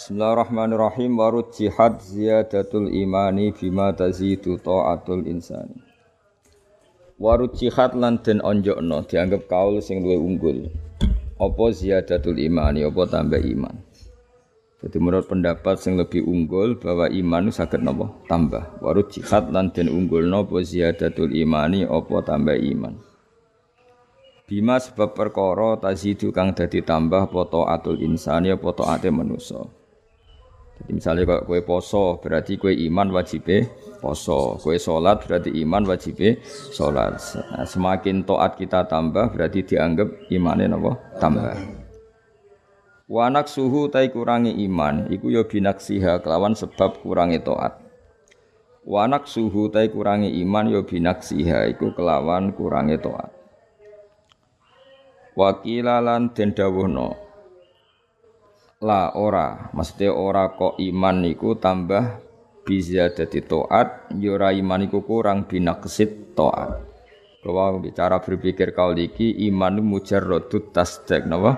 Bismillahirrahmanirrahim warud jihad ziyadatul imani bima tazidu ta'atul insani. Warud jihad lan den onjokno dianggap kaul sing luwih unggul. Apa ziyadatul imani apa tambah iman. Jadi menurut pendapat sing lebih unggul bahwa iman itu saged napa tambah. Warud jihad lan den unggulno apa ziyadatul imani apa tambah iman. Bima sebab perkara tazidu kang dadi tambah apa taatul insani apa taate manusa. Misalnya kalau kue poso berarti kue iman wajib poso, kue sholat berarti iman wajib sholat. Nah, semakin toat kita tambah berarti dianggap imannya nopo tambah. Wanak suhu tai kurangi iman, iku yo ya siha kelawan sebab kurangi toat. Wanak suhu tai kurangi iman yo ya siha iku kelawan kurangi toat. Wakilalan den dawuhna la ora. Mesti ora kok iman niku tambah bisa jadi toat yura ya iman niku kurang binaksit toat. Bahwa bicara berpikir kau liki iman mujarrodut tasdek napa?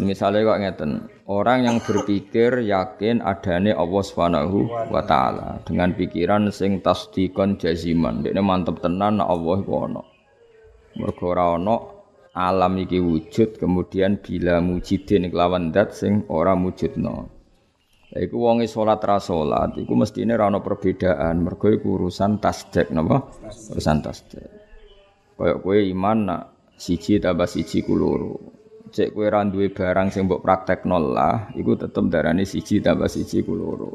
Misalnya kok ngeten orang yang berpikir yakin adanya Allah Subhanahu wa taala dengan pikiran sing tasdikon jaziman. Dia mantep tenan Allah iku ana. Mergo ora ana alam iki wujud kemudian bila mujidin kelawan dat sing ora mujudno. Lha iku wonge salat ra salat iku mestine ra ono perbedaan mergo iku urusan tasdek napa? Urusan tasdek. Kaya kowe iman nak siji tambah siji ku. Cek kowe ra barang sing mbok praktekno lah iku tetep darane siji tambah siji ku loro.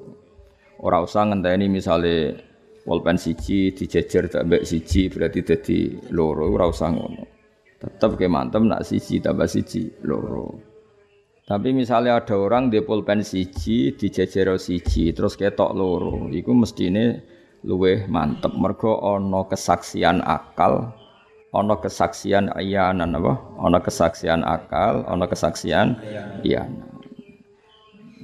Ora usah ngenteni misale pulpen siji dijejer tambah siji berarti dadi loro ora usah ngono. Tetap ke mantep nak siji tambah siji loro. Tapi misalnya ada orang di pulpen siji, di jejero siji, terus ketok loro, itu mestine luweh mantep. Mergo ono kesaksian akal, ono kesaksian iyanan apa? Ono kesaksian akal, ono kesaksian iyanan.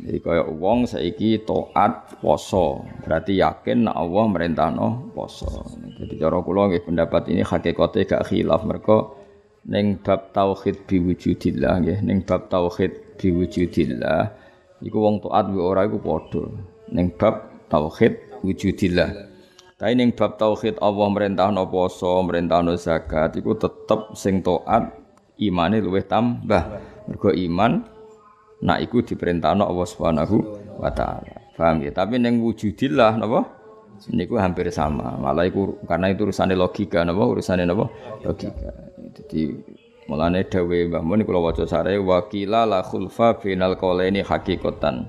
Jadi kaya wong saiki taat poso, berarti yakin nek Allah merintahno poso. Jadi cara kula nggih pendapat ini hakikate gak khilaf mergo ning bab tauhid biwujudillah nggih. Ning bab tauhid biwujudillah iku wong taat wa ora iku padha. Ning bab tauhid wujudillah. Tapi ning bab tauhid Allah merintahno poso merintahno zakat iku tetep sing taat imane luwih tambah. Mergo iman nak iku diperintahno Allah Subhanahu wa taala. Paham ya tapi ning wujudillah napa? Niku hampir sama. Malah iku karena itu urusane logika napa? Urusane napa? Logika jadi mulane dawe Mbah Mun kula waca sare wakila la khulfa final qalaini hakikatan.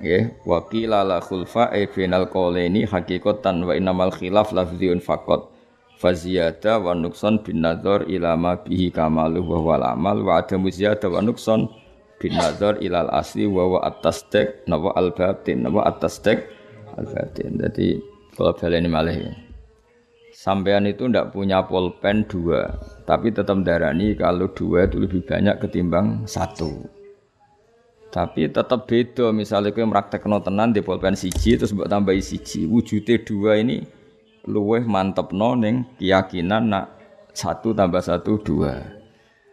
Nggih, wakila la khulfa e final qalaini hakikatan wa innamal khilaf lafziun faqat. Faziyada wa nukson bin nazar ila ma bihi kamalu wa wal amal wa adamu ziyada wa nukson bin nazar ilal asli wa wa at-tasdiq nawa al-batin nawa at-tasdiq al-batin. Jadi kalau malih sampean itu ndak punya pulpen dua, tapi tetap darani kalau dua itu lebih banyak ketimbang satu. Tapi tetap beda, misalnya kau meraktekno tenan di pulpen siji terus buat tambahi siji, wujudnya dua ini luweh mantep neng keyakinan nak satu tambah satu dua.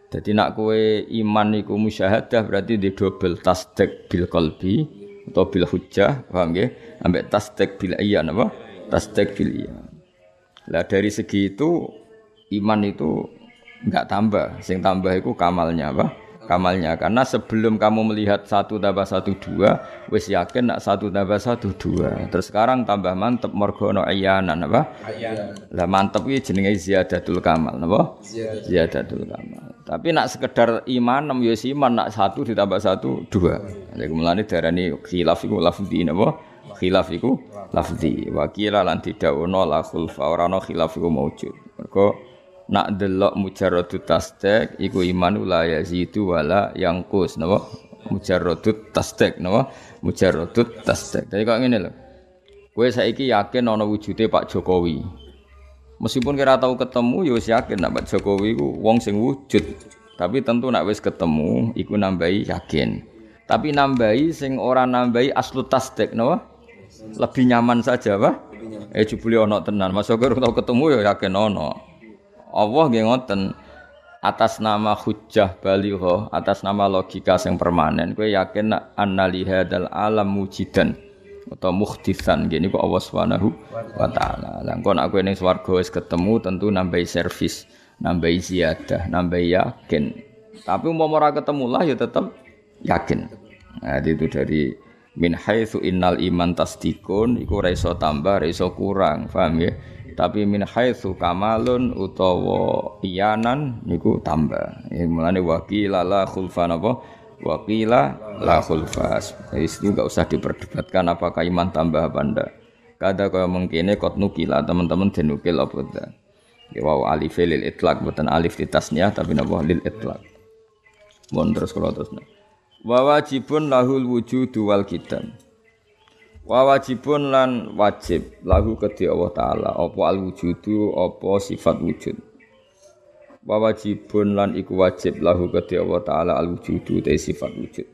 Jadi nak kue iman iku musyahadah berarti di double tasdek bil kolbi atau bil hujjah, paham ya? Ambek tasdek bil iya apa? Tasdek bil iya. Lah dari segi itu iman itu enggak tambah, sing tambah itu kamalnya apa? Kamalnya karena sebelum kamu melihat satu tambah satu dua, wis yakin nak satu tambah satu dua. Terus sekarang tambah mantep mergono ayanan apa? Lah mantep ini jenenge ziyadatul kamal, apa? Ziyadatul kamal. Tapi nak sekedar iman nem yo iman nak satu ditambah satu dua. Jadi mulane darani khilaf iku lafzi napa? Khilaf iku lafzi. Wa qila lan didhawuhna la khulfa. Ora ana khilaf iku maujud mergo nak delok mujarradut tasdek iku iman la yazidu wala yangkus napa? Mujarradut tasdek napa? Mujarradut tasdek. Dadi kok ngene lho. Kowe saiki yakin ana wujude Pak Jokowi. Meskipun kira tahu ketemu ya wis yakin nak Pak Jokowi iku wong sing wujud. Tapi tentu nak wis ketemu iku nambahi yakin. Tapi nambahi sing ora nambahi aslu tasdek napa lebih nyaman saja apa? Eh jebule ana tenan. Mas Ogar tau ketemu ya yakin ana. Allah nggih ngoten. atas nama hujjah baligha, atas nama logika yang permanen, kowe yakin annali hadzal alam mujidan atau mukhtisan gini kok Allah Subhanahu wa taala. Lah engko nek kowe ning swarga wis ketemu tentu nambahi servis, nambahi ziyadah, nambahi yakin. Tapi umpama ora ketemu lah ya tetap yakin. Nah, itu dari min haitsu innal iman tasdikun iku ora iso tambah, ora iso kurang, paham ya? Tapi min haitsu kamalun utawa iyanan niku tambah. Ya mulane waqila la khulfan apa? Waqila la khulfas. Itu enggak usah diperdebatkan apakah iman tambah apa ndak. Kada kaya mengkene kot nukila teman-teman denukil apa ndak. Ya wow alif lil itlaq bukan alif di tasnya tapi napa lil itlaq. Mohon terus kalau terus. Wa wajibun lahul wujudu wal kidam. Wa wajibun lan wajib lahu kedhi Allah taala apa al wujudu apa sifat wujud. Wa wajibun lan iku wajib lahu kedhi Allah taala al wujudu te sifat wujud.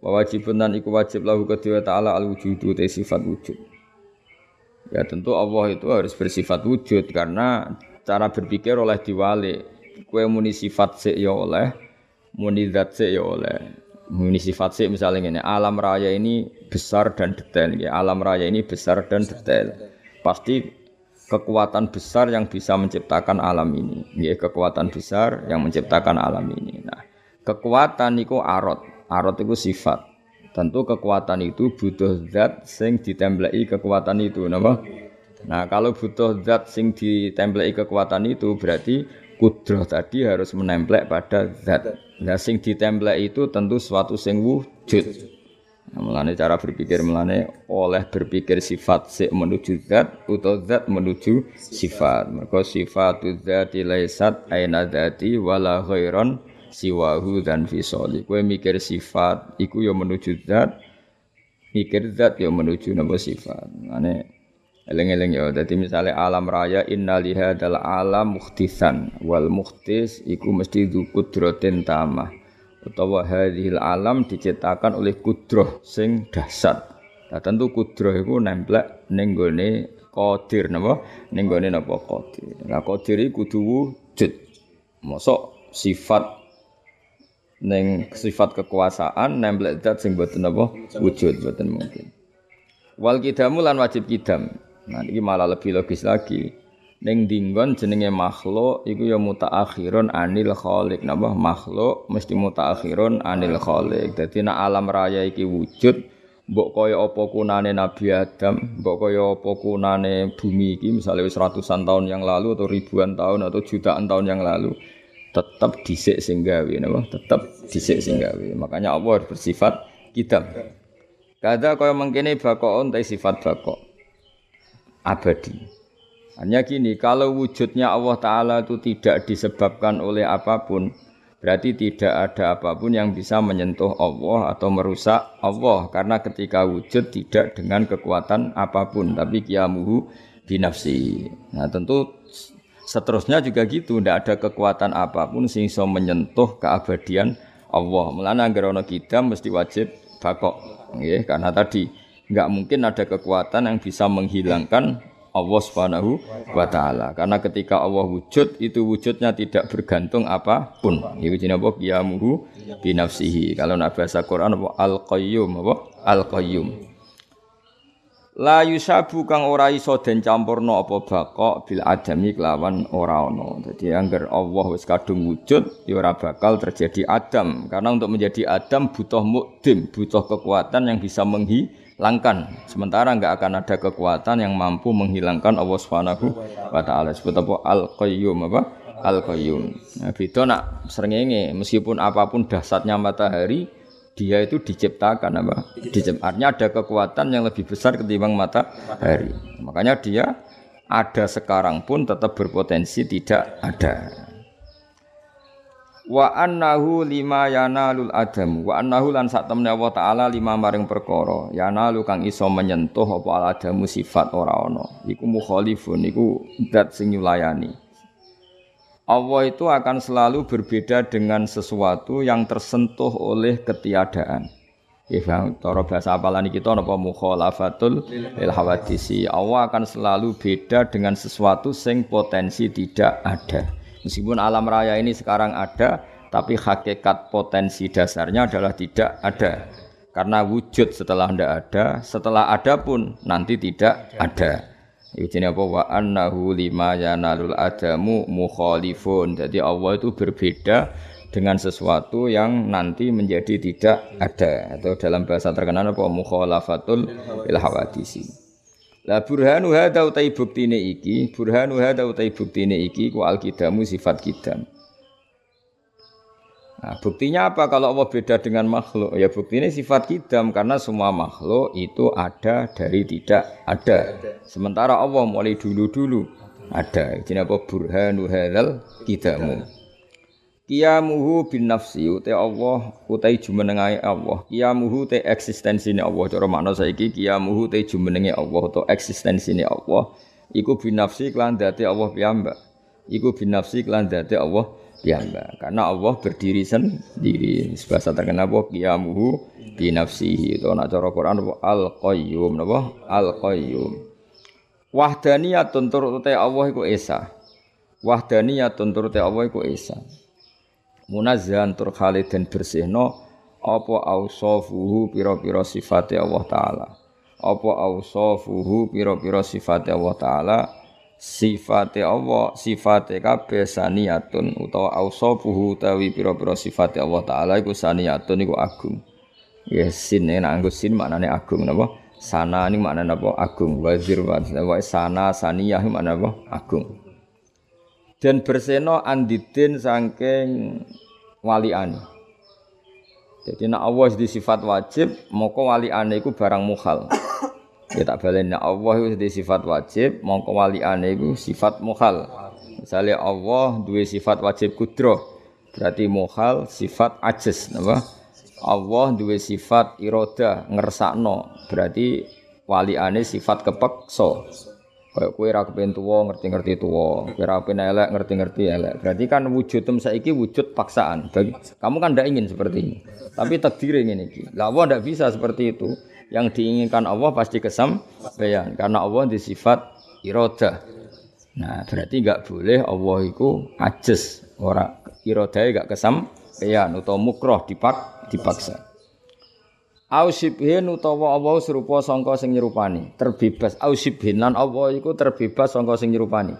Wa wajibun lan iku wajib lahu kedhi Allah taala al wujudu te sifat wujud. Ya tentu Allah itu harus bersifat wujud karena cara berpikir oleh diwali. Kue muni sifat ya oleh, muni zat sik ya oleh. Muni sifat sih misalnya ini alam raya ini besar dan detail. Ya alam raya ini besar dan detail. Pasti kekuatan besar yang bisa menciptakan alam ini. Ya kekuatan besar yang menciptakan alam ini. Nah kekuatan itu arot. Arot itu sifat. Tentu kekuatan itu butuh zat sing ditemblei kekuatan itu nama nah kalau butuh zat sing ditemblei kekuatan itu berarti kudroh tadi harus menemplek pada zat Nah sing ditemplek itu tentu suatu sing wujud. Nah, melane cara berpikir melane oleh berpikir sifat sik menuju zat atau zat menuju sifat. Mergo sifatu dzati laisat aina dzati wala ghairon siwahu dan fisoli. Kowe mikir sifat iku ya menuju zat, mikir zat ya menuju napa sifat. Melane Eleng-eleng ya, jadi misalnya alam raya inna lihadal alam mukhtisan wal mukhtis iku mesti du kudrotin tamah utawa hadhil alam diciptakan oleh kudroh sing dahsyat. Nah, tentu kudroh iku nemplek ning gone qadir napa? Ning gone napa qadir. Nah, qadir iku kudu wujud. Mosok sifat ning sifat kekuasaan nemplek zat sing boten napa wujud boten mungkin. Wal kidamu lan wajib kidam. Nah ini malah lebih logis lagi. Neng dinggon jenenge makhluk iku ya mutaakhirun anil khaliq. Napa makhluk mesti mutaakhirun anil khaliq. Dadi nek alam raya iki wujud mbok kaya apa kunane Nabi Adam, mbok kaya apa kunane bumi iki misalnya wis ratusan tahun yang lalu atau ribuan tahun atau jutaan tahun yang lalu tetap disik sing gawe napa tetap disik sing gawe. Makanya Allah bersifat kitab. Kada kaya mengkene bakon ta sifat bakok abadi. Hanya gini, kalau wujudnya Allah Ta'ala itu tidak disebabkan oleh apa pun, berarti tidak ada apa pun yang bisa menyentuh Allah atau merusak Allah. Karena ketika wujud tidak dengan kekuatan apa pun, tapi kiamuhu binafsi. Nah tentu seterusnya juga gitu, tidak ada kekuatan apa pun sehingga menyentuh keabadian Allah. Melana agar kita mesti wajib bakok, ya, karena tadi nggak mungkin ada kekuatan yang bisa menghilangkan Allah Subhanahu wa taala. Karena ketika Allah wujud itu wujudnya tidak bergantung apa pun. Iku jenenge apa? Qiyamuhu bi nafsihi. Kalau nak bahasa Quran apa al-qayyum apa? Al-qayyum. La yusabu kang ora iso den campurno apa bakok bil adami kelawan ora ana. Dadi angger Allah wis kadung wujud ya ora bakal terjadi adam. Karena untuk menjadi adam butuh mukdim, butuh kekuatan yang bisa menghi langkan. Sementara enggak akan ada kekuatan yang mampu menghilangkan Allah Subhanahu wa taala. Sebut apa Al-Qayyum apa? Al-Qayyum. Nah, beda nak srengenge meskipun apa pun dahsyatnya matahari dia itu diciptakan apa? Diciptakannya ada kekuatan yang lebih besar ketimbang matahari. Makanya dia ada sekarang pun tetap berpotensi tidak ada wa annahu lima yanalul adam wa annahu lan sak temne Allah taala lima maring perkara yanalu kang iso menyentuh apa al adamu sifat ora ana iku mukhalifun iku zat sing nyulayani Allah itu akan selalu berbeda dengan sesuatu yang tersentuh oleh ketiadaan. Ya, cara bahasa apalan kita napa mukhalafatul lil hawadisi. Allah akan selalu beda dengan sesuatu sing potensi tidak ada. Meskipun alam raya ini sekarang ada, tapi hakikat potensi dasarnya adalah tidak ada. Karena wujud setelah tidak ada, setelah ada pun nanti tidak ada. Itu apa wa annahu lima yanalul adamu mukhalifun. Jadi Allah itu berbeda dengan sesuatu yang nanti menjadi tidak ada atau dalam bahasa terkenal apa mukhalafatul il Lah burhanu hadza utai buktine iki, burhanu hadza utai buktine iki ku alkidamu sifat kidam. Nah, buktinya apa kalau Allah beda dengan makhluk? Ya buktinya sifat kidam karena semua makhluk itu ada dari tidak ada. Sementara Allah mulai dulu-dulu ada. Jadi apa burhanu hadzal kidamu. Kiamuhu bin nafsi utai Allah utai jumenengai Allah. Kiamuhu te eksistensine Allah. Cara makna saiki kiamuhu te jumenenge Allah atau eksistensine Allah. Iku bin nafsi kelan dadi Allah piyambak. Iku bin nafsi kelan dadi Allah piyambak. Karena Allah berdiri sendiri. Bahasa terkenal apa kiamuhu bin nafsihi. Itu nak cara Quran al qayyum napa? Al qayyum. Wahdaniyatun turut Allah iku esa. Wahdaniyatun turut Allah iku esa munazzahan tur khalidin bersihno apa ausafuhu pira-pira sifate Allah taala apa ausafuhu pira-pira sifate Allah taala sifate Allah sifate kabeh saniyatun utawa ausafuhu tawi pira-pira sifate Allah taala iku saniyatun iku agung ya sin nek nganggo sin maknane agung napa sana ini maknane apa agung wazir wa sana saniyah maknane apa agung dan berseno andidin saking waliane. Jadi nak Allah di sifat wajib, moko waliane iku barang mukhal. Ya tak nak Allah di sifat wajib, moko waliane iku sifat mukhal. Misalnya Allah dua sifat wajib kudro, berarti mukhal sifat ajiz, napa? Allah dua sifat iroda ngersakno, berarti waliane sifat kepeksa. Kayak kue ra kepen tuwa ngerti-ngerti tuwa, kue ra kepen elek ngerti-ngerti elek. Berarti kan wujudem saiki wujud paksaan. Bagi, kamu kan tidak ingin seperti ini. Tapi takdir ingin ini. Lah Allah tidak bisa seperti itu. Yang diinginkan Allah pasti kesampaian karena Allah di sifat iroda. Nah, berarti enggak boleh Allah itu ajes ora irodae enggak kesampaian atau mukroh dipak dipaksa. Ausibhin utawa Allah serupa sangka sing nyerupani, terbebas. Ausibhin lan Allah iku terbebas sangka sing nyerupani.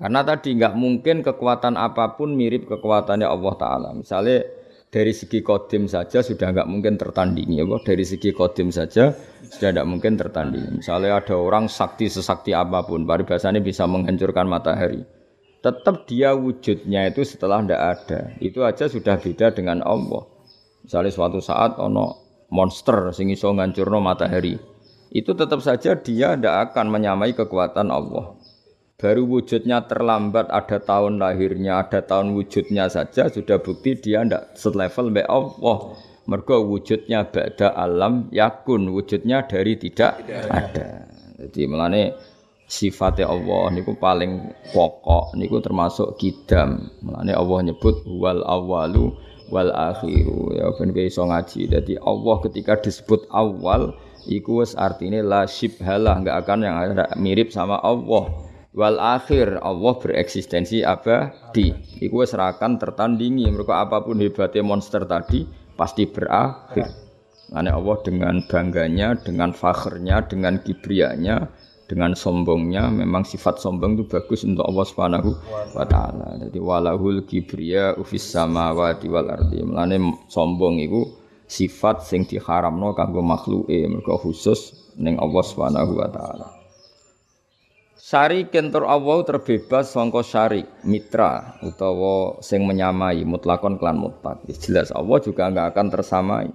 Karena tadi nggak mungkin kekuatan apa pun mirip kekuatannya Allah Taala. Misalnya dari segi kodim saja sudah nggak mungkin tertandingi, ya Dari segi kodim saja sudah tidak mungkin tertandingi. Misalnya ada orang sakti sesakti apa pun, paribasanya bisa menghancurkan matahari. Tetap dia wujudnya itu setelah tidak ada. Itu aja sudah beda dengan Allah. Misalnya suatu saat ono monster sing iso ngancurno matahari. Itu tetap saja dia tidak akan menyamai kekuatan Allah. Baru wujudnya terlambat ada tahun lahirnya, ada tahun wujudnya saja sudah bukti dia tidak selevel be Allah. Mergo wujudnya ba'da alam yakun, wujudnya dari tidak, ada. Jadi melane sifatnya Allah niku paling pokok niku termasuk kidam. Melane Allah nyebut wal awalu wal akhiru ya ben iso ngaji. Jadi Allah ketika disebut awal iku wis artine la syibhalah enggak akan yang ada mirip sama Allah. Wal akhir Allah bereksistensi abadi. Iku wis akan tertandingi. Mereka apa pun hebatnya monster tadi pasti berakhir. Karena Allah dengan bangganya, dengan fakhrnya, dengan kibrianya, dengan sombongnya memang sifat sombong itu bagus untuk Allah Subhanahu wa taala. Jadi walahul kibriya ufis samawati wal ardi. Mulane sombong itu sifat sing diharamno kanggo makhluke mergo khusus ning Allah Subhanahu wa taala. Sari kentor Allah terbebas sangka syarik mitra utawa sing menyamai mutlakon klan mutlak. Jelas Allah juga enggak akan tersamai.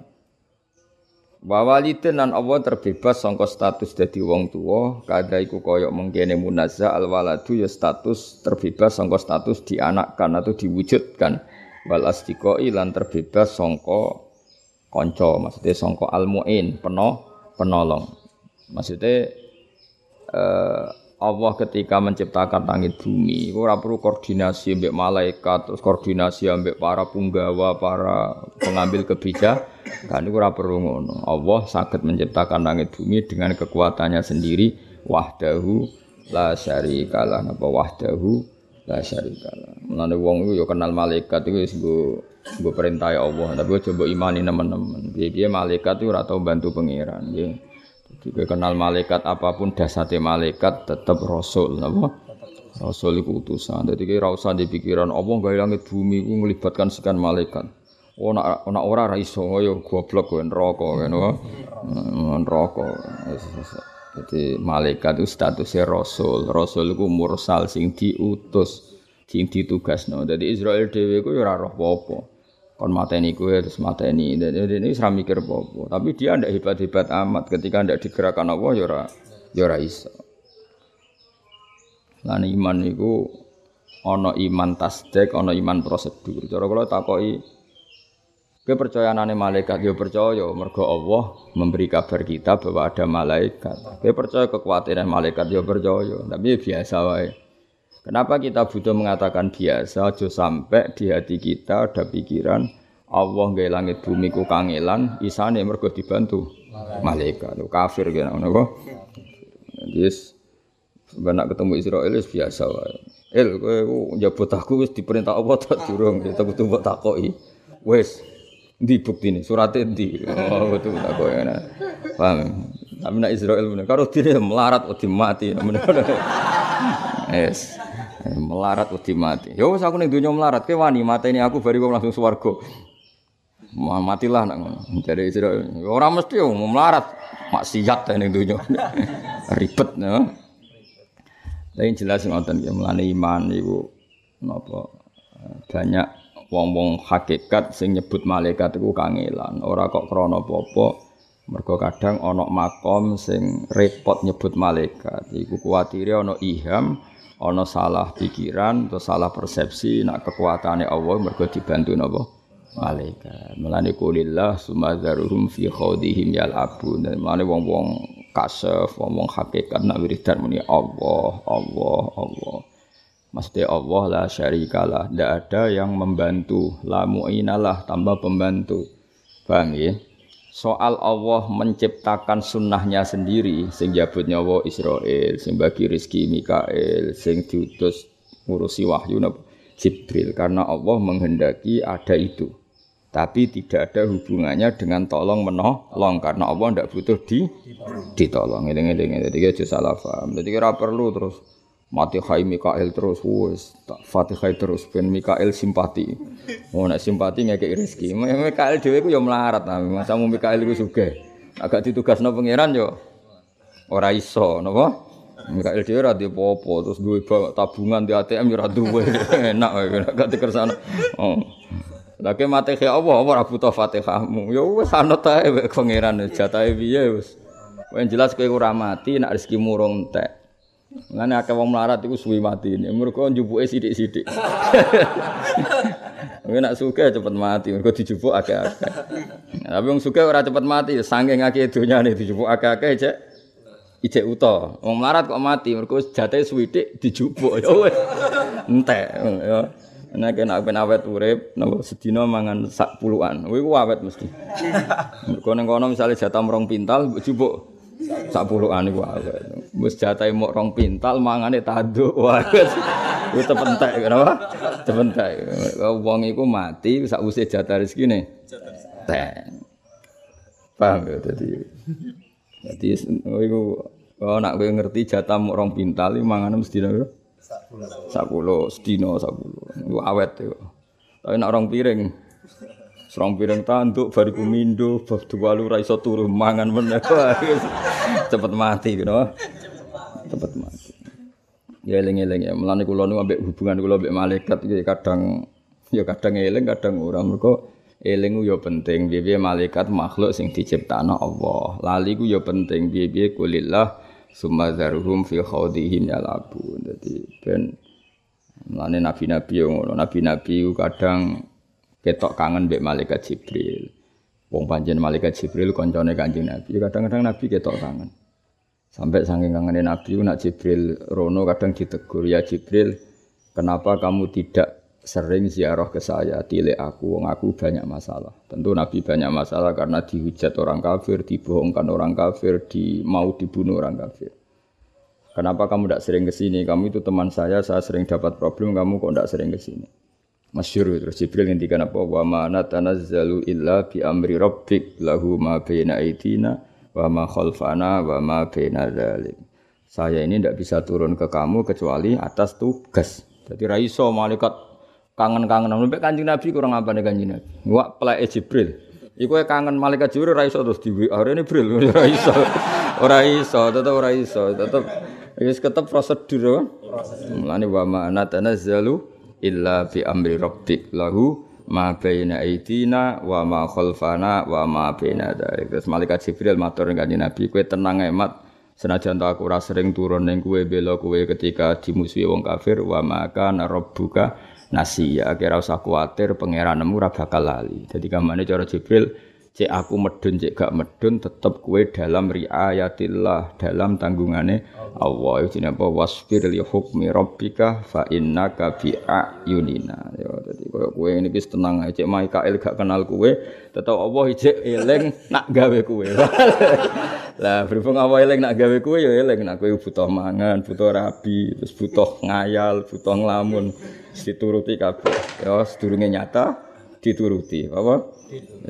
Wa walidin lan Allah terbebas sangka status dadi wong tuwa, kada iku kaya mengkene munazza al waladu ya status terbebas sangka status dianakkan atau diwujudkan. Wal astiqoi lan terbebas sangka kanca, maksudnya sangka al muin, penolong. Maksudnya eh, Allah ketika menciptakan langit bumi, ora perlu koordinasi ambek malaikat, terus koordinasi ambek para punggawa, para pengambil kebijakan, kan ora perlu ngono. Allah sakit menciptakan langit bumi dengan kekuatannya sendiri, wahdahu la syarikalah, napa wahdahu la syarikalah. Mulane wong iku ya kenal malaikat iku wis nggo perintah Allah, tapi coba imani teman-teman. Piye-piye malaikat itu ora tau bantu pangeran, nggih. Jadi kenal malaikat apa pun dasate malaikat tetap rasul, napa? Rasul iku utusan. Dadi kira usah di pikiran Allah gawe langit bumi iku melibatkan sekian malaikat. Oh nak nak ora ra iso yo goblok kowe neraka ngono. Neraka. Jadi malaikat itu statusnya rasul. Rasul itu mursal sing diutus, sing ditugasno. Jadi Israel dhewe ku ora roh apa-apa. Kon mateni kowe terus mateni. Jadi ini ora mikir apa-apa. Tapi dia ndak hebat-hebat amat ketika ndak digerakkan Allah ya ora ya ora iso. Lan iman niku ana iman tasdek, ana iman prosedur. Cara kula takoki Kowe percaya nane malaikat yo percaya mergo Allah memberi kabar kita bahwa ada malaikat. Kowe percaya kekhawatiran malaikat yo percaya, tapi biasa wae. Kenapa kita butuh mengatakan biasa aja sampai di hati kita ada pikiran Allah gawe langit bumi ku kangelan isane mergo dibantu malaikat. Kafir kene ngono kok. Yes. Benak ketemu Israel biasa wae. El kowe njabut aku wis diperintah Allah tak durung, kita butuh mbok. Wis, di bukti ini suratnya di. Oh betul tak kau ya paham? Tapi nak Israel benar kalau dia melarat udah mati yes. Melarat udah mati yo aku nih dunia melarat. Ke wani mata ini aku baru langsung swargo matilah nak. Jadi Israel orang mesti yo mau melarat. Maksiat ning dunia. Ribet no tapi jelas ngoten ya melane iman iku napa banyak wong-wong hakikat sing nyebut malaikat iku kangelan. Ora kok krana apa-apa. Mergo kadang ana makom sing repot nyebut malaikat. Iku kuwatire ana iham ana salah pikiran atau salah persepsi nak kekuatane Allah mergo dibantu napa? Malaikat. Melane kulillah sumadzaruhum fi khawdihim yalabun. Dan melane wong-wong kasef wong-wong hakikat nak wiridan muni Allah Allah Allah Maksudnya Allah la syarikalah. Tidak ada yang membantu. La mu'inalah tambah pembantu. Paham ya? Soal Allah menciptakan sunnahnya sendiri. Sing jabut nyawa Israel. Sing bagi rizki Mikael. Sing diutus ngurusi wahyu Jibril. Karena Allah menghendaki ada itu. Tapi tidak ada hubungannya dengan tolong menolong. Karena Allah tidak butuh di ditolong. Ini-ini. Jadi salah paham. Jadi kira perlu terus mati khai Mikael terus wes Fatihah terus ben Mikael simpati. Oh nek simpati ngekek rezeki. Mikael dhewe ku ya melarat nah masamu Mikael iku sugih. Agak ditugasno pangeran yo. Ora iso napa? Mikael dhewe ora apa terus duwe tabungan di ATM yo ora duwe. Enak gak dikersano oh. Mati kaya Allah, apa ora butuh Fatihahmu. Ya wis anut ae pangeran jatahe piye wis. Yang jelas kowe ora mati nek rong entek. Ngene akeh wong melarat iku suwi mati. Mergo njupuke sithik-sithik. Kowe nak suka cepet mati, mergo dijupuk akeh-akeh. Tapi wong suka ora cepet mati, saking akeh donyane dijupuk akeh-akeh cek ijek uta. Wong melarat kok mati, mergo jate suwidik dijupuk ya wis. Entek ya. Nek nek ben awet urip, napa sedina mangan sak puluhan. Kuwi ku awet mesti. Mergo ning kono misale jatah rong pintal jupuk sak puluhan iku awet. Wis jatahe mok rong pintal mangane tanduk. Wah. Wis tepentek kenapa? Tepentek. Wong iku mati sak usih jatah rezekine. Tek. Paham ya dadi. Dadi iku oh nak kowe ngerti jatah mok rong pintal iku mangane mesti piro? Sak puluh. sedina sak puluh. Iku awet iku. Tapi nak rong piring Serong piring tanduk bariku mindo bab dua lu ra iso turu mangan meneh. Cepet mati gitu. Cepet mati. Ya eling-eling ya. Mulane kula nu ambek hubungan kula ambek malaikat iki kadang ya kadang eling kadang ora mergo eling ya penting piye malaikat makhluk sing diciptakno Allah. Lali ku ya penting piye-piye kulillah summa zaruhum fi khawdihim yalabun. Dadi ben Mulane nabi-nabi ngono, nabi-nabi kadang ketok kangen mbek malaikat Jibril. Wong panjen malaikat Jibril koncone Kanjeng Nabi. Kadang-kadang Nabi ketok kangen. Sampai saking kangen Nabi nak Jibril rono kadang ditegur, "Ya Jibril, kenapa kamu tidak sering ziarah ke saya, tilek aku, wong aku banyak masalah." Tentu Nabi banyak masalah karena dihujat orang kafir, dibohongkan orang kafir, di mau dibunuh orang kafir. Kenapa kamu tidak sering ke sini? Kamu itu teman saya, saya sering dapat problem, kamu kok tidak sering ke sini? Masyur terus Jibril ngendikan apa wa ma natanazzalu illa bi amri rabbik lahu ma baina aidina wa ma khalfana wa ma baina dzalik. Saya ini tidak bisa turun ke kamu kecuali atas tugas. Jadi raiso malaikat kangen-kangen sampai kanjeng Nabi kurang apa nih kanjeng Nabi. Wah pelai Jibril. Iku kangen malaikat Jibril raiso terus di WA ini Jibril raiso. Ora iso, tetep ora iso, tetep wis ketep prosedur. Mulane wa ma natanazzalu illa bi amri rabbik lahu ma baina aidina wa ma khalfana wa ma baina dzalik. Terus malaikat Jibril matur kanjeng Nabi, kowe tenang emat senajan tak aku ora sering turun ning kowe bela kowe ketika dimusuhi wong kafir wa maka rabbuka nasiya kira usah kuwatir pangeranmu ora bakal lali. Jadi kamane cara Jibril cek aku medun cek gak medun tetep kue dalam riayatillah dalam tanggungane Allah. Itu apa? Wasfir li hukmi rabbika fa innaka bi ayunina. Ya dadi koyo kowe ini wis tenang ae. Cek Mikael gak kenal kue tetep Allah cek eling nak gawe kue. Lah berhubung apa eling nak gawe kue ya eling. Nak kowe butuh mangan butuh rabi terus butuh ngayal butuh nglamun dituruti kabeh. Ya sedurunge nyata dituruti. Apa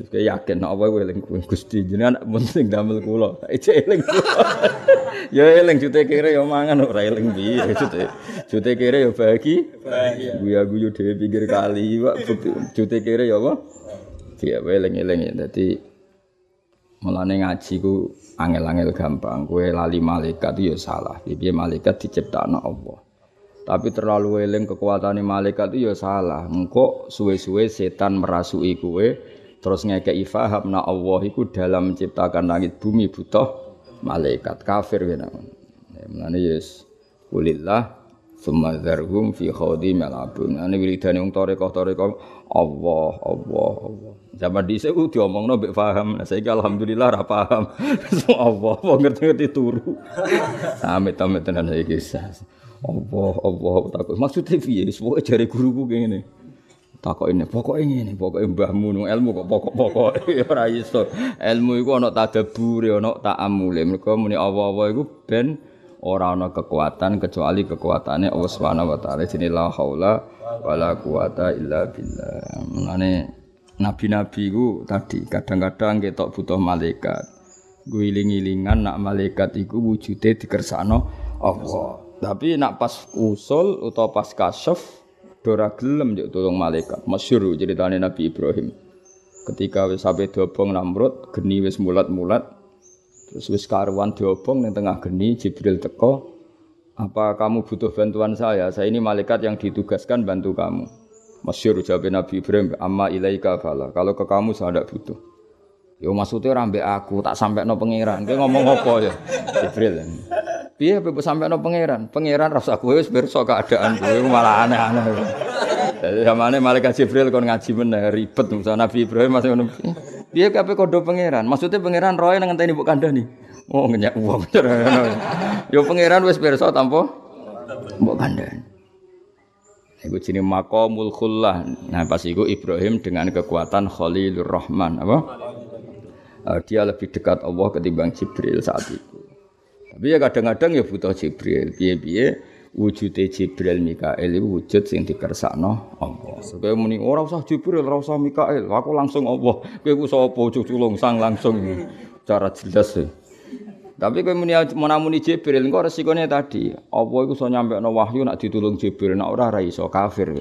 Kowe yakin nek apa eling kuwi Gusti jenengan penting damel kula. Ece eling ya eling jute kere ya mangan ora eling piye jute. Jute kere ya bagi. Guya guyu dhewe pinggir kali Pak. Jute kere ya apa? Ya eling-eling ya. Dadi mulane ngaji ku angel-angel gampang. Kowe lali malaikat ya salah. Piye malaikat diciptakno Allah. Tapi terlalu eling kekuatan malaikat itu ya salah. Engkau suwe-suwe setan merasui kue, terus ngekei faham na Allah itu dalam menciptakan langit bumi butuh malaikat kafir. Ya, Mulane yes, kulillah Sumadharhum fi khawdi melabun. Ini wiridane wong toreko toreko Allah, Allah, Allah. Zaman dhisik ku diomongno mbek paham. Nah saiki alhamdulillah ra paham. Allah, apa ngerti-ngerti turu. Amit-amit tenan saiki. Allah, Allah takut. Maksudnya piye? Pokoke jare guruku ngene. Takok ini, pokoknya ini, pokoknya mbahmu ilmu kok pokok-pokok ya ora iso. Ilmu iku ana tadabbur, ana ta'amule. Mergo muni Allah-Allah iku ben ora ana kekuatan kecuali kekuatannya Allah Subhanahu wa taala. Jadi la haula wala quwata illa billah. Mulane nabi-nabi ku tadi kadang-kadang ketok butuh malaikat. Guiling-ilingan nak malaikat iku wujude dikersakno Allah. Tapi nak pas usul atau pas kasyaf dora gelem yo tolong malaikat. Masyhur ceritane Nabi Ibrahim. Ketika wis sampe diobong Namrud, geni wis mulat-mulat. Terus wis karuan diobong ning tengah geni Jibril teko. Apa kamu butuh bantuan saya? Saya ini malaikat yang ditugaskan bantu kamu. Masyhur jawab Nabi Ibrahim, "Amma ilaika fala." Kalau ke kamu saya tidak butuh. Yo maksudnya rambe aku tak sampai no pangeran. Dia ngomong apa ya? Jibril. Piye sampai no pangeran? Pangeran rasa kowe wis pirsa keadaan kowe malah aneh-aneh. Jadi zamane malaikat Jibril kon ngaji meneh ribet misalnya Nabi Ibrahim masih ngono. Piye kabeh kodo pangeran? Maksudnya pangeran roe nang ngenteni mbok kandhani. Oh ngenyak wong. Yo pangeran wis pirsa tanpa mbok kandhani. Iku jenenge maqamul khullah. Nah pas iku Ibrahim dengan kekuatan Khalilur Rahman, apa? Uh, dia lebih dekat Allah ketimbang Jibril saat itu. Tapi ya kadang-kadang ya butuh Jibril. Piye-piye wujude Jibril Mikael itu wujud sing dikersakno Allah. Supaya muni ora usah Jibril, ora usah Mikael, aku langsung Allah. Kowe ku sapa cuculung sang langsung cara jelas ya. Tapi kowe muni menamuni Jibril engko resikone tadi, apa iku iso nyampekno wahyu nak ditulung Jibril, nak ora ora iso kafir.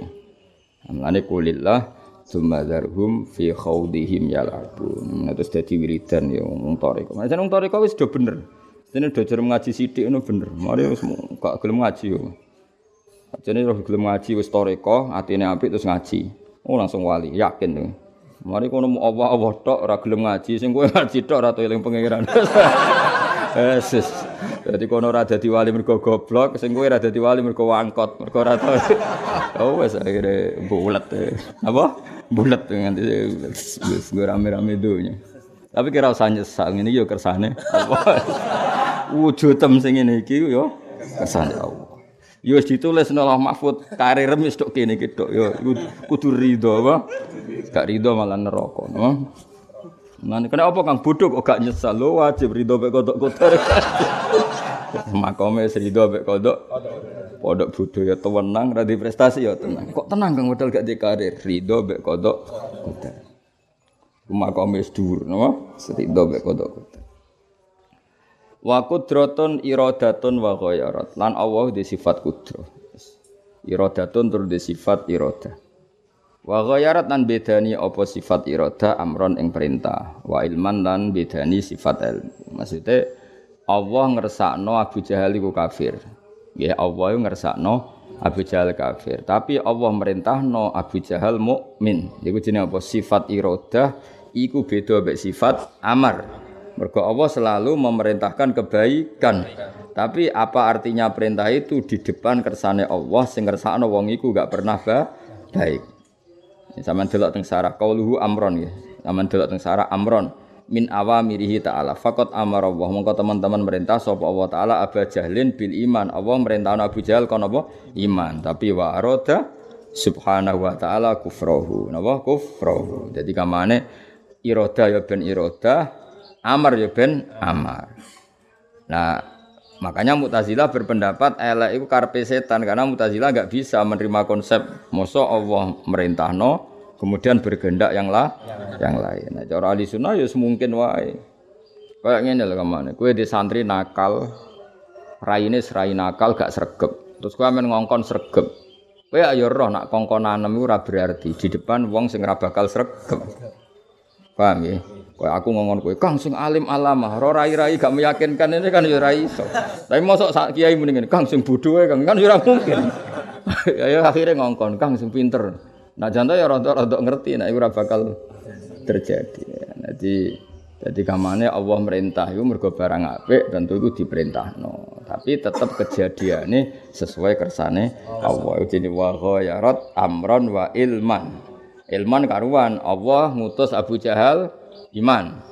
Mulane kulillah Sumadharhum fi khawdihim yalabun. Nah, terus dadi wiridan ya wong toriko. Macam wong toriko wis do bener. Dene do jar ngaji sithik ngono bener. Mari wis gak gelem ngaji yo. Jane roh gelem ngaji wis toriko, atine apik terus ngaji. Oh langsung wali, yakin tuh. Mari kono mau Allah-Allah tok ora gelem ngaji, sing kowe ngaji tok ora eling pangeran. Yesus. Dadi kono ora dadi wali mergo goblok, sing kowe ora dadi wali mergo wangkot, mergo ora. Oh wis akhire bulet. Apa? Bulet nganti wis rame-rame dunya. Tapi kira usah nyesal ngene yo kersane apa? Wujudem sing ngene iki yo kersane Allah. Yo wis ditulis nang Mahfud karir wis tok kene iki tok yo kudu rido apa? Gak rido malah neraka, no? Nah, kena apa kang bodoh kok gak nyesal lo wajib ridho pek kotor kotor. Makome serido mbek kodok. Kodok bodho ya tenang, ra prestasi ya tenang. Kok tenang Kang modal gak di karir, rido mbek kodok. Wis dhuwur napa? Serido mbek kodok. Wa kudratun iradatun wa ghayarat. Lan Allah di sifat kudrah. Iradatun tur di sifat iradah. Wa ghayarat lan bedani apa sifat irada amron ing perintah. Wa ilman lan bedani sifat ilmu. Maksudnya Allah ngersakno Abu Jahal iku kafir. Ya Allah ngersakno Abu Jahal kafir. Tapi Allah merintahno Abu Jahal mukmin. Iku jenenge apa? Sifat irada iku beda mek sifat amar. Mergo Allah selalu memerintahkan kebaikan. Tapi apa artinya perintah itu di depan kersane Allah sing ngersakno wong iku gak pernah baik. Sama delok teng sarah qauluhu amron ya. Sama delok teng sarah amron min awamirihi ta'ala. Fakot amar Allah. Mongko teman-teman merintah sapa Allah taala Abu Jahlin bil iman. Allah merintah Abu Jahal kon apa? Iman. Tapi wa arada subhanahu wa ta'ala kufrahu. Napa? Kufrahu. Jadi kamane iroda ya ben iroda, amar ya ben amar. Nah, makanya Mu'tazilah berpendapat elek itu karpe setan karena Mu'tazilah enggak bisa menerima konsep mosok Allah merintahno kemudian bergendak yang lah yang lain. Nah, cara ahli sunnah ya semungkin wae. Kayak ngene lho ke mana? Kue di santri nakal, raine serai nakal gak sregep. Terus kue men ngongkon sregep. Kue ayo roh nak kongkonan iku ora berarti di depan wong sing ora bakal sregep. Paham ya? Aku ngomong kue, kang sing alim alama, roh rai-rai gak meyakinkan ini kan ya rai iso. Tapi mosok sak kiai mendingin, kang sing bodoh kang kan ya mungkin. ya akhirnya ngongkon, kang sing pinter. Nah jantan ya rontok-rontok ngerti, nah itu bakal terjadi. Jadi jadi kamane Allah merintah itu mergo barang apik tentu itu diperintah no. Tapi tetap kejadiannya sesuai kersane Allah. Jadi wa ghayarat amron wa ilman. Ilman karuan. Allah ngutus Abu Jahal iman.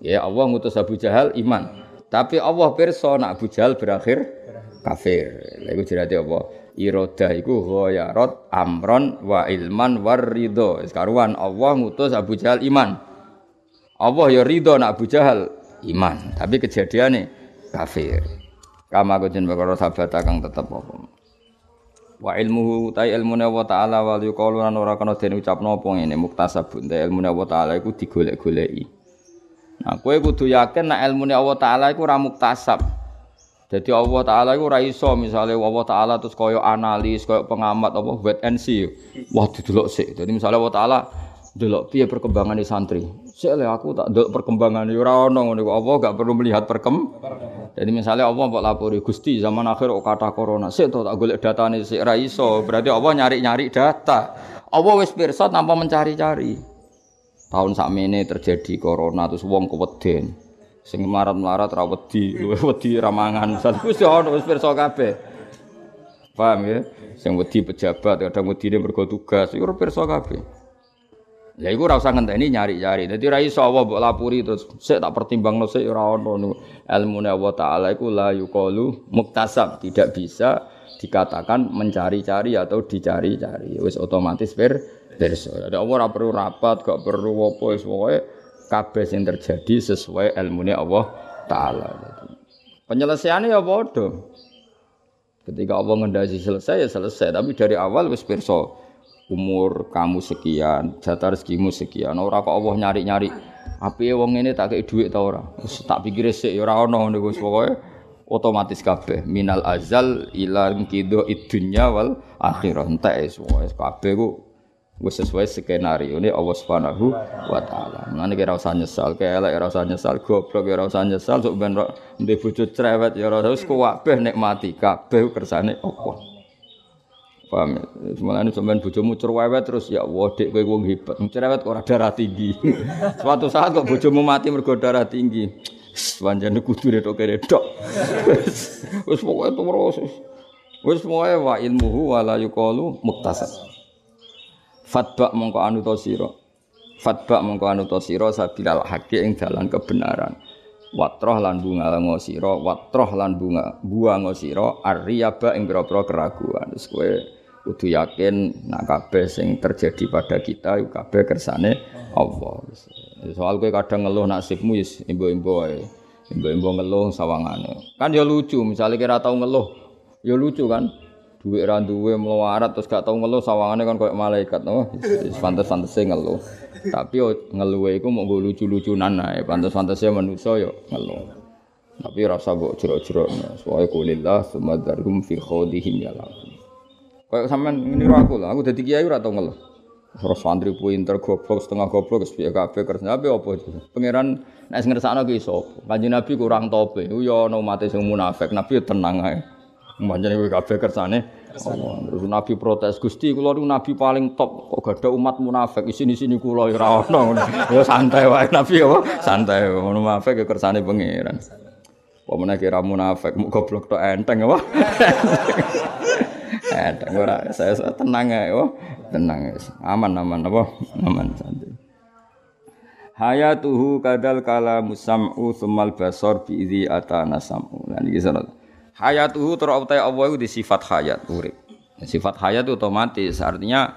Ya Allah ngutus Abu Jahal iman. Tapi Allah pirsa nak Abu Jahal berakhir kafir. Lha iku jadi Allah iroda iku ghayarat amron wa ilman war ridho. Sekaruan Allah ngutus Abu Jahal iman. Allah ya ridho nak Abu Jahal iman. Tapi kejadiannya kafir. Kama kujen perkara sahabat kang tetep apa wa ilmuhu ta ilmune wa taala wa yuqalu lan ora kana den ucapno apa ngene muktasabun ta ilmune wa taala iku digolek-goleki nah kowe kudu yakin nek ilmune Allah taala iku ora muktasab Jadi Allah Taala itu raiso misalnya Allah Taala terus koyo analis, koyo pengamat apa wait and see. Wah didelok sih. Jadi misalnya Allah Taala delok piye perkembangan di santri. Sik aku tak delok perkembangan ora ono ngono Allah gak perlu melihat perkem. Jadi misalnya Allah mbok lapori Gusti zaman akhir kok kata corona. Sik to tak golek datane sik ra iso. Berarti Allah nyari-nyari data. Allah wis pirsa tanpa mencari-cari. Tahun sakmene terjadi corona terus wong keweden. sing melarat-melarat ra wedi, wedi ra mangan. Wis ono wis pirsa kabeh. Paham ya? Sing wedi pejabat, kadang wedine mergo tugas, iku pirsa kabeh. Ya iku ora usah ngenteni nyari-nyari. Dadi ra iso Allah mbok lapuri terus sik tak pertimbangno sik ora ono ilmune Allah taala iku la yuqalu muktasab, tidak bisa dikatakan mencari-cari atau dicari-cari. Wis otomatis per pirsa. Dadi Allah ora perlu rapat, gak perlu apa wis pokoke kabeh sing terjadi sesuai ilmunya Allah taala. Penyelesaiannya ya bodoh. Ketika Allah ngendasi selesai ya selesai, tapi dari awal wis pirsa umur kamu sekian, jatah rezekimu sekian. Ora kok Allah nyari-nyari api wong ini tak kei dhuwit ta ora. Wis tak pikir sik ya ora ono wis pokoke otomatis kabeh minal azal ila kido idunya wal akhirah entek wis kabeh ku wis sesuai skenario ini Allah Subhanahu wa taala. Mulane kira usah nyesal, kaya elek ora usah nyesal, goblok ora usah nyesal, sok ben ndek bojo cerewet ya ora usah kabeh nikmati, kabeh kersane Allah. Paham ya? Mulane sampean bojomu cerewet terus ya Allah dek kowe wong hebat. Cerewet kok darah tinggi. Suatu saat kok bojomu mati mergo darah tinggi. Wanjane kudu retok kere tok. Wis pokoke terus. Wis pokoke wa ilmuhu wala yuqalu muktasab. fatba mongko anu to sira fatba mongko anu to sira sabilal ing dalan kebenaran watroh lan bunga ngo sira watroh lan bunga buang sira aryaba ing boro keraguan kowe kudu yakin nak kabeh sing terjadi pada kita iku kabeh kersane Allah soal kowe kadang ngeluh nasibmu wis imbo-imbo wae Mbok ngeluh sawangane. Kan ya lucu, misalnya kira tau ngeluh, ya lucu kan. Duit ra duwe melarat terus gak tau ngeluh sawangane kan koyo malaikat, no. Pantes-pantese ngeluh. Tapi ngeluh iku mau lucu-lucunan ae, pantes-pantese manusa ya ngeluh. Tapi rasa mbok jero-jero. Soale kulillah sumadzarum fi khodihim ya Kayak sampean ngene aku lah, aku dadi kiai ora tau ngeluh. Terus santri pinter goblok setengah goblok wis piye kabeh kerja apa apa pangeran nek ngersakno ki sapa kanjeng nabi kurang tope. Ku ya ana umat sing munafik. Nabi tenang ae. Manjane kowe kabeh kersane terus nabi protes Gusti kula niku nabi paling top. Kok gak ada umat munafik? Isini-sini kula ora ono. Ya santai wae nabi apa santai munafik ya kersane pangeran. Apa meneh kira munafik? Mu goblok tok enteng apa enteng ora saya tenang ae oh tenang. Aman aman apa? Aman santai. Hayatuhu kadal kalamu sam'u tsummal basar bi idzi atana sam'u. Lan iki sanad. Hayatuhu terautai Allah itu di sifat hayat urip. Sifat hayat itu otomatis artinya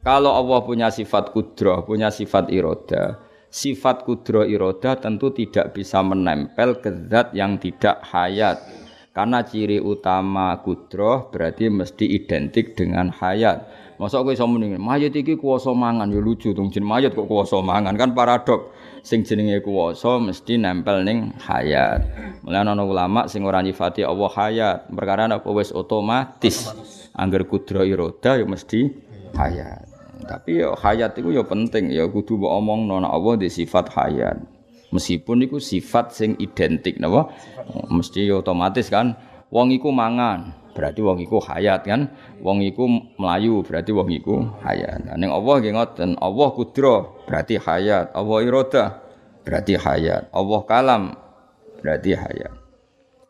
kalau Allah punya sifat kudroh, punya sifat iroda, sifat kudroh iroda tentu tidak bisa menempel ke zat yang tidak hayat. Karena ciri utama kudroh berarti mesti identik dengan hayat. Masa kowe iso muni mayit iki kuwasa mangan ya lucu dong jeneng kok kuwasa mangan kan paradok. Sing jenenge kuwasa mesti nempel ning hayat. Mulane ana ulama sing ora nyifati Allah hayat, perkara apa otomatis. Angger kudro iroda ya mesti hayat. Tapi ya hayat itu ya penting ya kudu mbok omongno nek Allah di sifat hayat. Meskipun itu sifat sing identik napa? Mesti ya otomatis kan? Wong iku mangan, berarti wong iku hayat kan? Wong iku melayu berarti wong iku hayat. Nah, ning Allah nggih ngoten Allah kudro berarti hayat. Allah iroda berarti hayat. Allah kalam berarti hayat.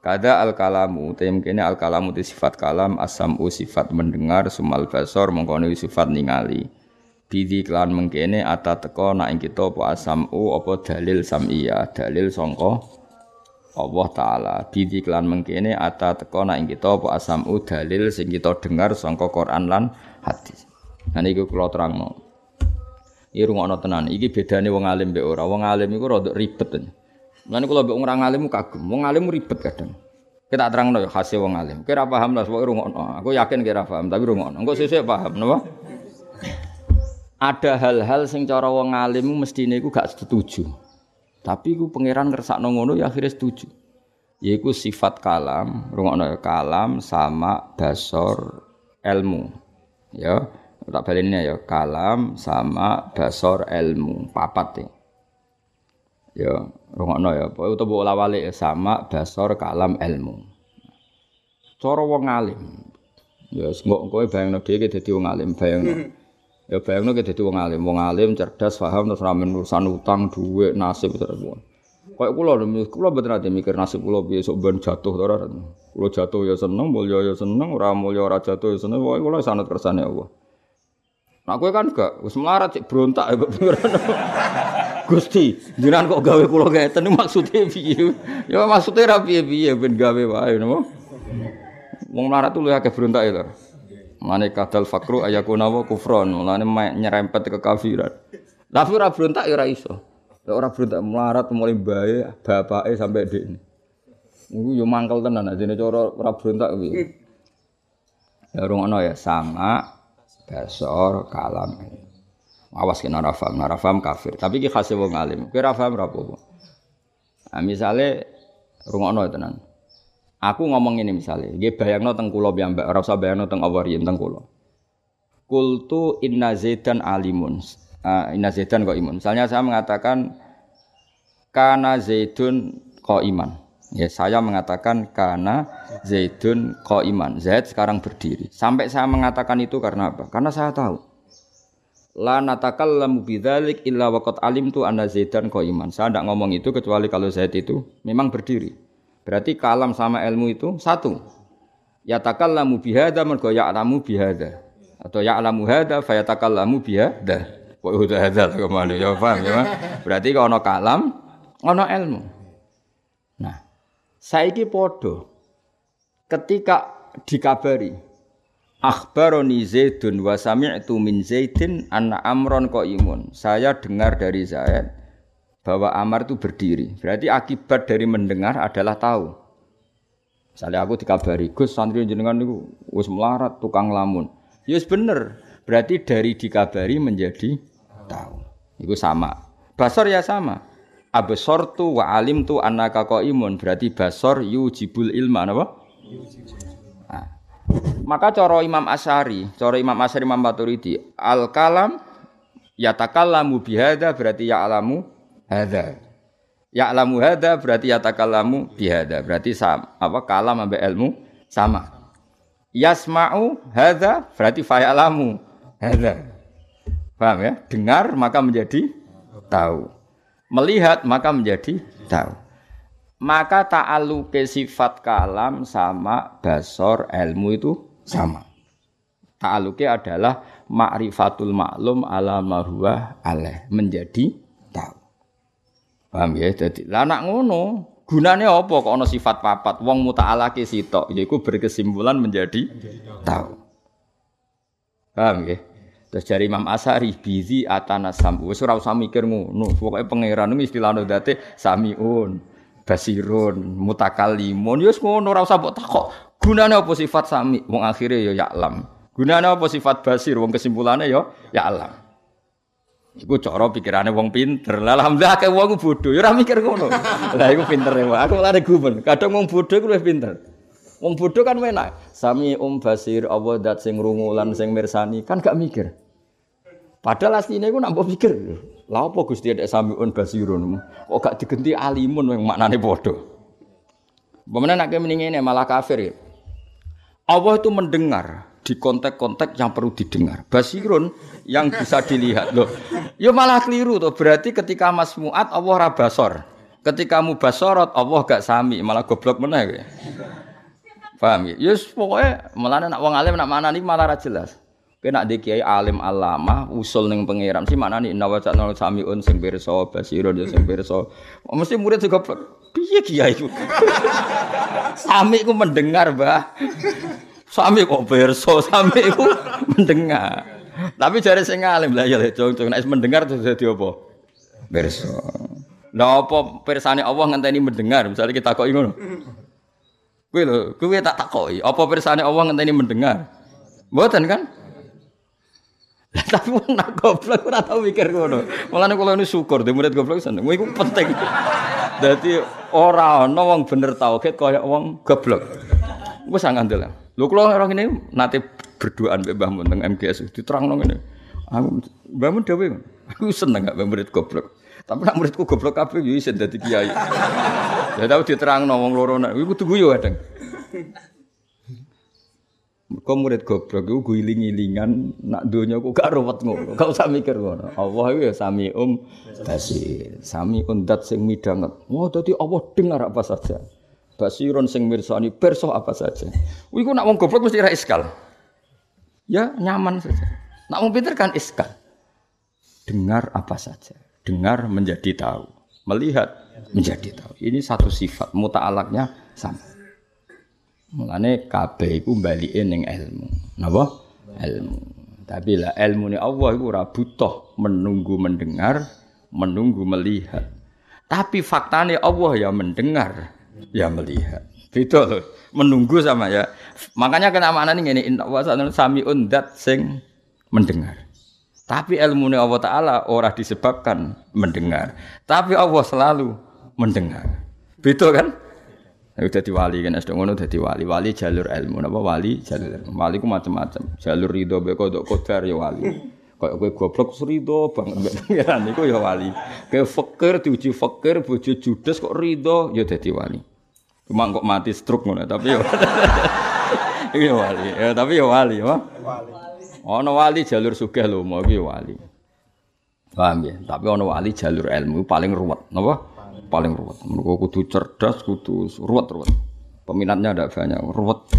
Kada al kalamu tem kene al kalamu di sifat kalam asamu sifat mendengar sumal basor mengkono sifat ningali bidi klan mengkene ata teko nak ing kita apa asamu apa dalil samia dalil sangka Allah taala bidi klan mengkene ata teko nak ing kita apa asamu dalil sing kita dengar sangka Quran lan hadis. Nah niku kula terangno. Iki rungokno tenan. Iki bedane wong alim mbek ora. Wong alim iku rada ribet. Lan kula mbek wong alim kagum. Wong alim ribet kadang. Kita terangno ya khase wong alim. Kira paham lah pokoke rungokno. Aku yakin kira paham tapi rungokno. Engko sesuk paham napa? Ada hal-hal sing cara wong alim mestine iku gak setuju. Tapi ku pangeran ngersakno ngono ya akhirnya setuju. Yaiku sifat kalam, rungokno ya, kalam sama basor ilmu. Ya, tak balinnya ya kalam sama basor ilmu, papat ya. Ya, rungokno ya, pokoke utawa bola walik ya sama basor kalam ilmu. Cara wong alim. Ya, engko kowe bayangno dhewe dadi wong alim, bayangno. Ya bayangno ki dadi wong alim, wong alim cerdas, paham terus ramen urusan utang, dhuwit, nasib terus. Kayak kula kula mboten ate mikir nasib kula piye sok ben jatuh to ora. Kula jatuh ya seneng, mulya ya seneng, ora mulya ora jatuh ya seneng, pokoke kula sanad kersane Allah. Nah kowe kan gak wis melarat cek berontak ya. Gusti, jenengan kok gawe kula ngeten maksude piye? Ya maksude ra piye-piye ben gawe wae napa. Wong melarat tuh lu akeh berontak ya. Mane kadal fakru ayakuna wa kufron, mulane nyerempet ke kafiran. Tapi ora berontak ya ora iso. Ora melarat mulai bae bapake sampai dekne. Iku yo mangkel tenan ajene cara ora berontak kuwi. Ya ya sama basor kalam. Awas kena ora paham kafir. Tapi iki khase wong alim. Kowe ora paham ora apa-apa. Nah, misale rungono tenan. Aku ngomong ini misalnya, dia bayangno teng kulo mbak, ora usah bayangno teng Allah riyen teng kulo. Kultu inna zaidan alimun. Uh, inna zaidan kok imun. Misalnya saya mengatakan kana zaidun kok iman. Ya, saya mengatakan karena Zaidun kok iman. Zaid sekarang berdiri. Sampai saya mengatakan itu karena apa? Karena saya tahu. La natakallamu bidzalik illa waqad alimtu anna Zaidan iman. Saya tidak ngomong itu kecuali kalau Zaid itu memang berdiri. Berarti kalam sama ilmu itu satu. Ya takallamu bihada mergo ya'lamu bihada. Atau ya'lamu hada yatakallamu bihada. Kok udah hada ke mana ya paham ya. Berarti kalau ono kalam, ono ilmu. Nah, saiki podo ketika dikabari Akhbaroni Zaidun wa sami'tu min Zaidin anna amron imun. Saya dengar dari Zaid bahwa amar itu berdiri. Berarti akibat dari mendengar adalah tahu. Misalnya aku dikabari, Gus santri jenengan itu wis melarat tukang lamun. Ya yes, bener. Berarti dari dikabari menjadi tahu. Itu sama. Basor ya sama. Abesor tu wa alim tu anaka imun berarti basor yujibul ilma apa? Nah. Maka coro Imam Asyari, coro Imam Asyari Imam Maturidi, al kalam yatakallamu bihada berarti ya alamu hada. Ya alamu hada berarti yatakallamu bihada berarti sama apa kalam ambek ilmu sama. Yasma'u hada berarti fa'alamu hada. Paham ya? Dengar maka menjadi tahu. Melihat maka menjadi tahu. Maka ta'aluke sifat kalam sama basor ilmu itu sama. Ta'aluke adalah ma'rifatul maklum ala marhuwa alaih. Menjadi. Paham ya? Jadi, lah nak ngono, gunanya apa kok ana sifat papat? Wong muta'alake sitok, yaiku berkesimpulan menjadi tahu. Paham ya? Terus dari Imam Asari bizi atana samu. Wis ora usah mikir ngono. Pokoke pangeran iki istilahno date samiun, basirun, mutakallimun. Ya wis ngono ora usah mbok takok. Gunane apa sifat sami? Wong akhire ya ya'lam. Gunane apa sifat basir? Wong kesimpulane ya ya'lam. Iku cara pikirane wong pinter. Lah alhamdulillah akeh wong bodoh ya ora mikir ngono. Lah iku pinter ya. Aku lare gumen. Kadang wong bodoh iku luwih pinter. Wong bodoh kan enak. Sami um basir Allah dat sing rungu lan sing mirsani kan gak mikir. Padahal asline iku nak mbok pikir. Lah apa Gusti ada samiun basirun? Kok gak digenti alimun yang maknane padha. Bagaimana nak mendingin malah kafir ya. Allah itu mendengar di konteks-konteks yang perlu didengar. Basirun yang bisa dilihat loh. Ya malah keliru tuh. Berarti ketika Mas Muat Allah rabasor. Ketika mubasorot Allah gak sami, malah goblok mana ya. Paham ya? Yes, pokoknya malah nak wong alim nak mana nih malah ra jelas. Kena di kiai alim alama usul neng pangeran si mana nih nawa cak nol samiun sing berso basiro dia sing berso. Mesti murid juga piye kiai itu. Sami ku mendengar bah. Sami kok berso sami ku mendengar. Tapi jare sing alim lah ya cung cung nek mendengar terus dadi apa? Berso. Lah apa persane Allah ngenteni mendengar misalnya kita kok ngono. Kowe lho, kowe tak takoki, apa pirsane Allah ngenteni mendengar? Mboten kan? Lah tapi wong nak goblok ora tau mikir ngono. Mulane kula ini syukur di murid goblok seneng. Iku penting. Dadi ora ana wong bener tauhid kaya wong goblok. Wis ngandel. Lho kula ora ngene nate berduaan mbek Mbah Mun MGS diterangno ngene. Aku Mbah Mun dhewe aku seneng gak murid goblok. Tapi nak muridku goblok kabeh yo isin dadi kiai. Ya tau diterangno wong loro nek kudu guyu kadang. Mergo murid goblok iku guling-gilingan nak donya kok gak ruwet ngono. Gak usah mikir ngono. Allah iku ya sami um basir. Sami undat sing midanget. Wah dadi Allah dengar apa saja. Basiron sing mirsani perso apa saja. Iku nak wong goblok mesti ra iskal. Ya nyaman saja. Nak wong pinter kan iskal. Dengar apa saja dengar menjadi tahu, melihat menjadi tahu. Ini satu sifat muta'alaknya sama. Mulane kabeh iku balike ning ilmu. Napa? Ilmu. Tapi lah ilmu ni Allah iku ora butuh menunggu mendengar, menunggu melihat. Tapi faktanya Allah ya mendengar, ya melihat. Beda loh. Menunggu sama ya. Makanya kena makna ini ini inna wa samiun dat sing mendengar. Tapi ilmu Allah Ta'ala orang disebabkan mendengar. Tapi Allah selalu mendengar. Betul kan? Udah di wali kan, sudah ngono di wali. Wali jalur ilmu, apa wali jalur ilmu. Wali ku macam-macam. Jalur ridho beko kodar ya wali. Kayak gue goblok ridho banget mbek pangeran iku ya wali. Kayak fakir diuji fakir bojo judes kok ridho ya dadi wali. Cuma kok mati stroke ngono tapi ya. Iya wali. Ya tapi ya wali, ya. Wali. Ana wali jalur sugih lho, mau iki wali. Paham ya? Tapi ana wali jalur ilmu paling ruwet, napa? Paling ruwet. Mergo kudu cerdas, kudu ruwet-ruwet. Peminatnya ada banyak, ruwet.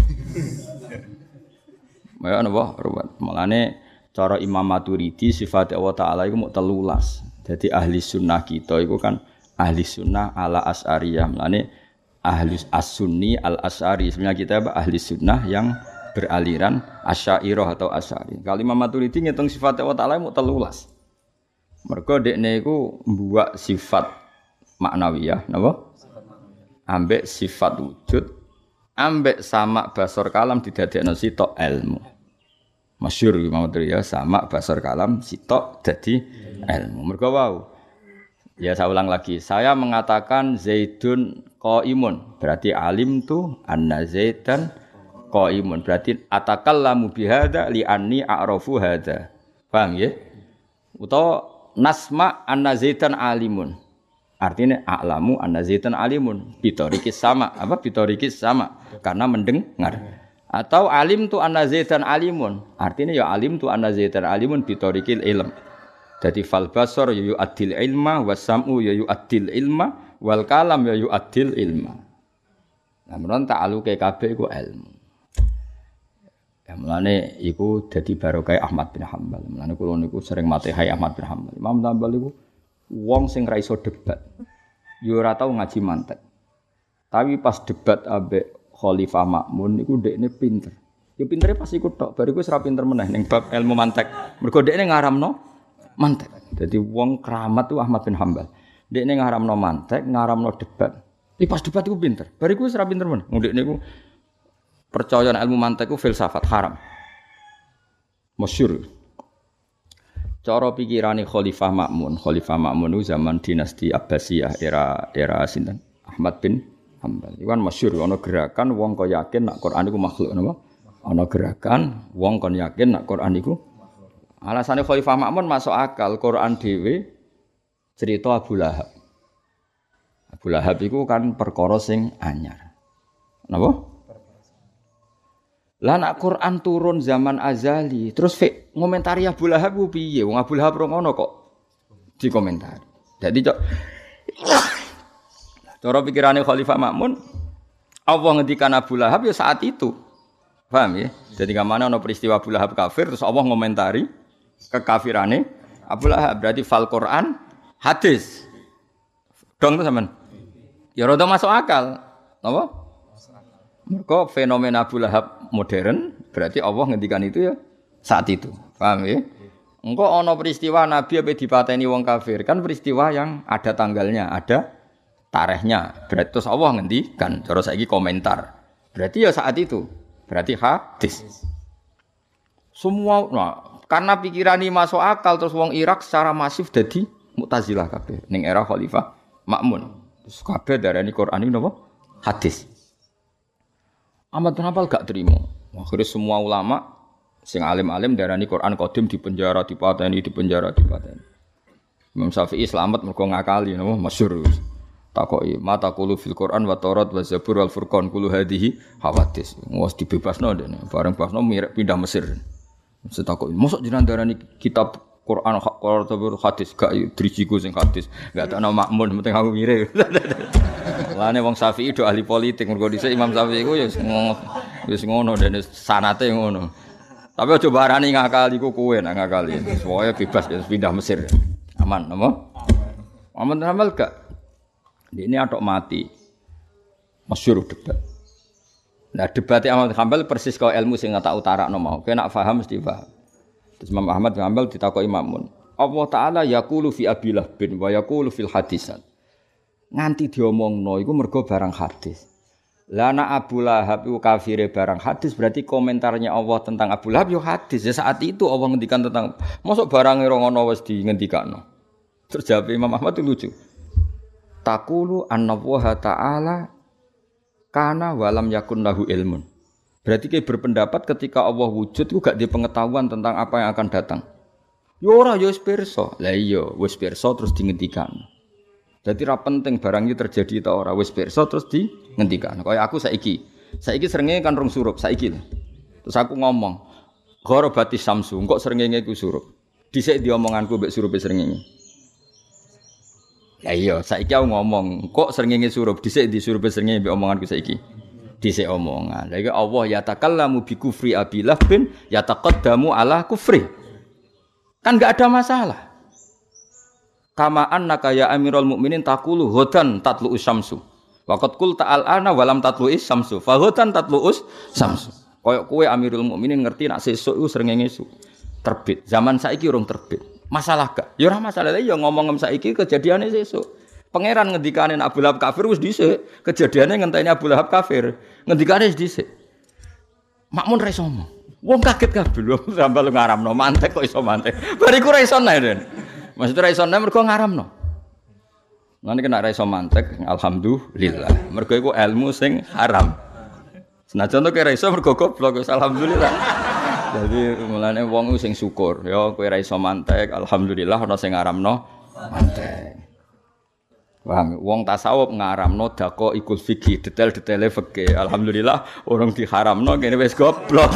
Ya napa? Ruwet. Mulane cara Imam Maturidi sifat Allah taala iku mau telulas. Jadi ahli sunnah kita itu kan ahli sunnah ala as'ariyah. Mulane ahli as-sunni al-as'ari. Sebenarnya kita apa? ahli sunnah yang beraliran asyairah atau asyari. Kalau Imam Maturidi ngitung sifat Allah Ta'ala mau telulas. Mergo dekne iku mbuak sifat maknawiyah, napa? Ambek sifat wujud, ambek sama basor kalam didadekno sitok ilmu. Masyur mau ya sama basor kalam sitok jadi ilmu. Mergo wau. Ya saya ulang lagi, saya mengatakan Zaidun qaimun, berarti alim tu anna Zaidan qaimun. Berarti atakallamu bihada li anni a'rafu hada. Paham ya? Utawa nasma anna Zaidan alimun. Artinya a'lamu anna Zaidan alimun. Bitorikis sama, apa bitorikis sama karena mendengar. Atau alim tu anna Zaidan alimun. Artinya ya alim tu anna Zaidan alimun bitorikil ilm. Jadi fal basar ya adil ilma wasamu ya adil ilma wal kalam ya adil ilma. Nah, menurut ta'aluke kabeh iku ilmu. Ya mulane iku dadi barokah Ahmad bin Hambal. Mulane kula niku sering matehai Ahmad bin Hambal. Imam Hambal iku wong sing ra iso debat. Yo ora tau ngaji mantek. Tapi pas debat ambek Khalifah Makmun iku ndekne pinter. Ya pintere pas iku tok, bariku wis ra pinter meneh ning bab ilmu mantek. Mergo ndekne ngaramno mantek. Jadi wong keramat tuh Ahmad bin Hambal. Ndekne ngaramno mantek, ngaramno debat. Iki pas debat iku pinter. Bariku wis ra pinter meneh. Ndekne iku percaya ilmu mantek ku filsafat haram. Masyur. Cara pikirane Khalifah Makmun, Khalifah Makmun itu zaman dinasti Abbasiyah era era sinten? Ahmad bin Hambal. Iwan masyur ana gerakan wong kok yakin nak Quran iku makhluk napa? Ana gerakan wong kon yakin nak Quran iku Alasannya Khalifah Makmun masuk akal Quran dhewe cerita Abu Lahab. Abu Lahab itu kan perkara sing anyar. Napa? Lah nak Quran turun zaman azali, terus fik ngomentari Abu Lahab piye? Wong Abu Lahab ngono kok dikomentari. Jadi cok Cara pikirannya Khalifah Makmun, Allah ngendikan Abu Lahab ya saat itu. Paham ya? Jadi ke mana ada peristiwa Abu Lahab kafir, terus Allah ngomentari kekafirannya Abu Lahab. Berarti fal Quran hadis. Dong tuh zaman. Ya rada masuk akal. Apa? Mereka fenomena Abu Lahab modern, berarti Allah ngendikan itu ya saat itu. Paham ya? Engkau ono peristiwa Nabi apa dipateni wong kafir kan peristiwa yang ada tanggalnya, ada tarikhnya. Berarti terus Allah ngendikan, cara saiki komentar. Berarti ya saat itu. Berarti hadis. Semua nah, karena pikiran ini masuk akal terus wong Irak secara masif jadi Mu'tazilah kabeh ning era Khalifah Makmun. Terus kabeh darani Quran ini napa? Hadis. Ahmad bin Hanbal gak terima. Akhirnya semua ulama sing alim-alim darani Quran qadim di penjara di pateni di penjara di pateni. Imam Syafi'i selamat mergo ngakali napa masyhur. Takoki mata kulu fil Quran wa Taurat wa Zabur wal Furqan kulu hadhihi hawadis. Wes dibebasno dene. Bareng bebasno mirip pindah Mesir. Setakoki mosok jenengan darani kitab Quran Quran Zabur hadis gak drijiku sing hadis. Gak nama makmun penting aku mirip. Lane wong Syafi'i do ahli politik mergo dhisik Imam Syafi'i ku ya wis ngono dene sanate ngono. Tapi aja barani ngakali ku kowe nak ngakali. Pokoke bebas pindah Mesir. Aman apa? Aman amal gak? Ini atok mati. Masyur debat. Nah debatnya Ahmad Hambal persis kau ilmu sing tak utara no mau. Kena faham mesti paham. Terus Imam Ahmad Hambal ditakoi Imamun. Allah Ta'ala yakulu fi abilah bin wa yakulu fil hadisat nganti diomongno iku mergo barang hadis. Lah anak Abu Lahab itu kafire barang hadis berarti komentarnya Allah tentang Abu Lahab yo hadis. Ya saat itu Allah ngendikan tentang masuk barang ora ngono di ngendikano. Terus jawab Imam Ahmad itu lucu. Takulu anna ta'ala kana walam yakun lahu ilmun. Berarti kayak berpendapat ketika Allah wujud itu gak di pengetahuan tentang apa yang akan datang. Yo ora yo wis pirsa. Lah iya wis pirsa terus dingendikan. Jadi ra penting barang itu terjadi ta ora wis pirsa terus di ngendikan. Kaya aku saiki. Saiki serenge kan rong surup saiki. Terus aku ngomong, "Gharabati samsu, kok srengenge ku surup." Dhisik diomonganku mbek surupe srengenge. Ya iya, saiki aku ngomong, kok srengenge surup, dhisik di surupe srengenge mbek omonganku saiki. Dhisik omongan. Lha Allah ya takallamu bi kufri abilah bin ya taqaddamu ala kufri. Kan enggak ada masalah. Kama annaka ya Amirul Mukminin takulu hodan tatlu usamsu. Waqat kul ta'al ana walam tatlu is samsu. Fa hodan tatlu us samsu. Koyok kue Amirul Mukminin ngerti nak sesuk iku srengenge su. Terbit. Zaman saiki urung terbit. Masalah gak? Ya ora masalah ya ngomong saiki kejadiane sesuk. Pangeran ngendikane Abu Lahab kafir wis dhisik. Kejadiane ngenteni Abu Lahab kafir. Ngendikane wis dhisik. Makmun ra iso ngomong. Wong kaget kabeh lho sampe lu ngaramno mantek kok iso mantek. Bariku ra iso nae. Maksudnya ra iso nae mergo ngaramno. Nanti kena ra iso mantek, alhamdulillah. Mergo iku ilmu sing haram. Senajan to kira iso mergo goblok, alhamdulillah. Jadi mulane wong sing syukur, ya kowe ra iso mantek, alhamdulillah ana sing ngaramno mantek. Paham? Wong tasawuf ngaramno dako ikut fikih, detail-detaile fikih. Alhamdulillah orang diharamno kene wis goblok.